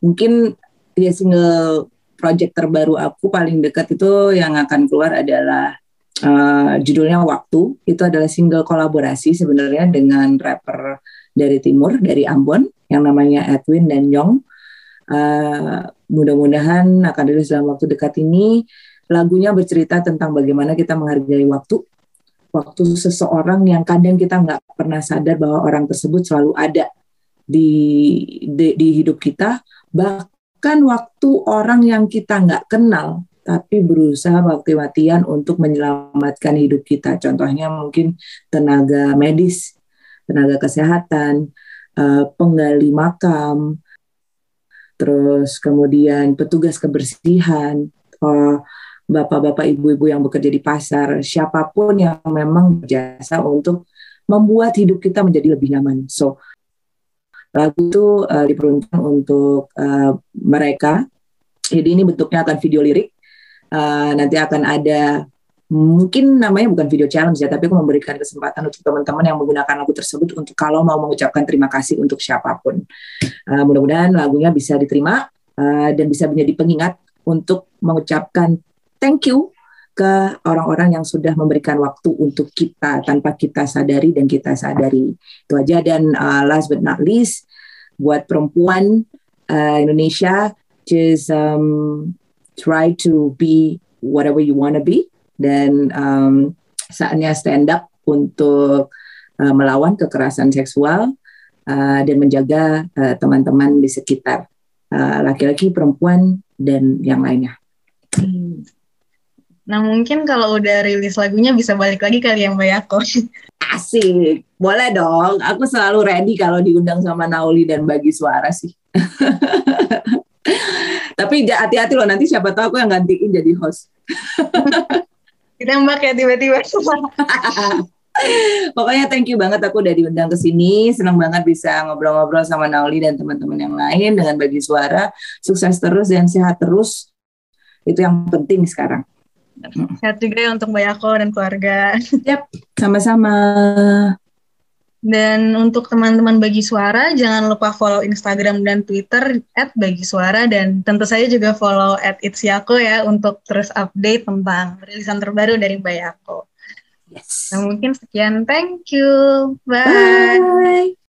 mungkin ya single project terbaru aku paling dekat itu yang akan keluar adalah uh, judulnya Waktu. Itu adalah single kolaborasi sebenarnya dengan rapper dari timur, dari Ambon, yang namanya Edwin dan Yong. Uh, mudah-mudahan akan rilis dalam waktu dekat ini. Lagunya bercerita tentang bagaimana kita menghargai waktu, waktu seseorang yang kadang kita nggak pernah sadar bahwa orang tersebut selalu ada di di, di hidup kita, bahkan waktu orang yang kita nggak kenal tapi berusaha mati-matian untuk menyelamatkan hidup kita. Contohnya mungkin tenaga medis, tenaga kesehatan, uh, penggali makam, terus kemudian petugas kebersihan, uh, bapak-bapak, ibu-ibu yang bekerja di pasar, siapa pun yang memang berjasa untuk membuat hidup kita menjadi lebih nyaman. So lagu itu uh, diperuntukkan untuk uh, mereka. Jadi ini bentuknya akan video lirik. Uh, nanti akan ada mungkin namanya bukan video challenge ya, tapi aku memberikan kesempatan untuk teman-teman yang menggunakan lagu tersebut untuk kalau mau mengucapkan terima kasih untuk siapa pun. Uh, mudah-mudahan lagunya bisa diterima uh, dan bisa menjadi pengingat untuk mengucapkan thank you ke orang-orang yang sudah memberikan waktu untuk kita tanpa kita sadari dan kita sadari. Itu aja. Dan uh, last but not least buat perempuan uh, Indonesia just um, try to be whatever you wanna be. Dan um, saatnya stand up untuk uh, melawan kekerasan seksual uh, dan menjaga uh, teman-teman di sekitar uh, laki-laki, uh, perempuan dan yang lainnya. Nah mungkin kalau udah rilis lagunya bisa balik lagi kali yang Mbak Yako. (laughs) Asik, boleh dong. Aku selalu ready kalau diundang sama Nauli dan bagi suara sih. (laughs) Tapi hati-hati loh, nanti siapa tahu aku yang gantiin jadi host. (laughs) Kita mbak ya tiba-tiba. Pokoknya thank you banget aku udah diundang ke sini. Senang banget bisa ngobrol-ngobrol sama Nauli dan teman-teman yang lain dengan bagi suara. Sukses terus dan sehat terus. Itu yang penting sekarang. Sehat juga ya untuk Mbak Yako dan keluarga. (laughs) Yap, sama-sama. Dan untuk teman-teman Bagi Suara, jangan lupa follow Instagram dan Twitter at Bagi Suara dan tentu saja juga follow at ya untuk terus update tentang rilisan terbaru dari Mbak Yako. Yes. Nah, mungkin sekian. Thank you. Bye. Bye.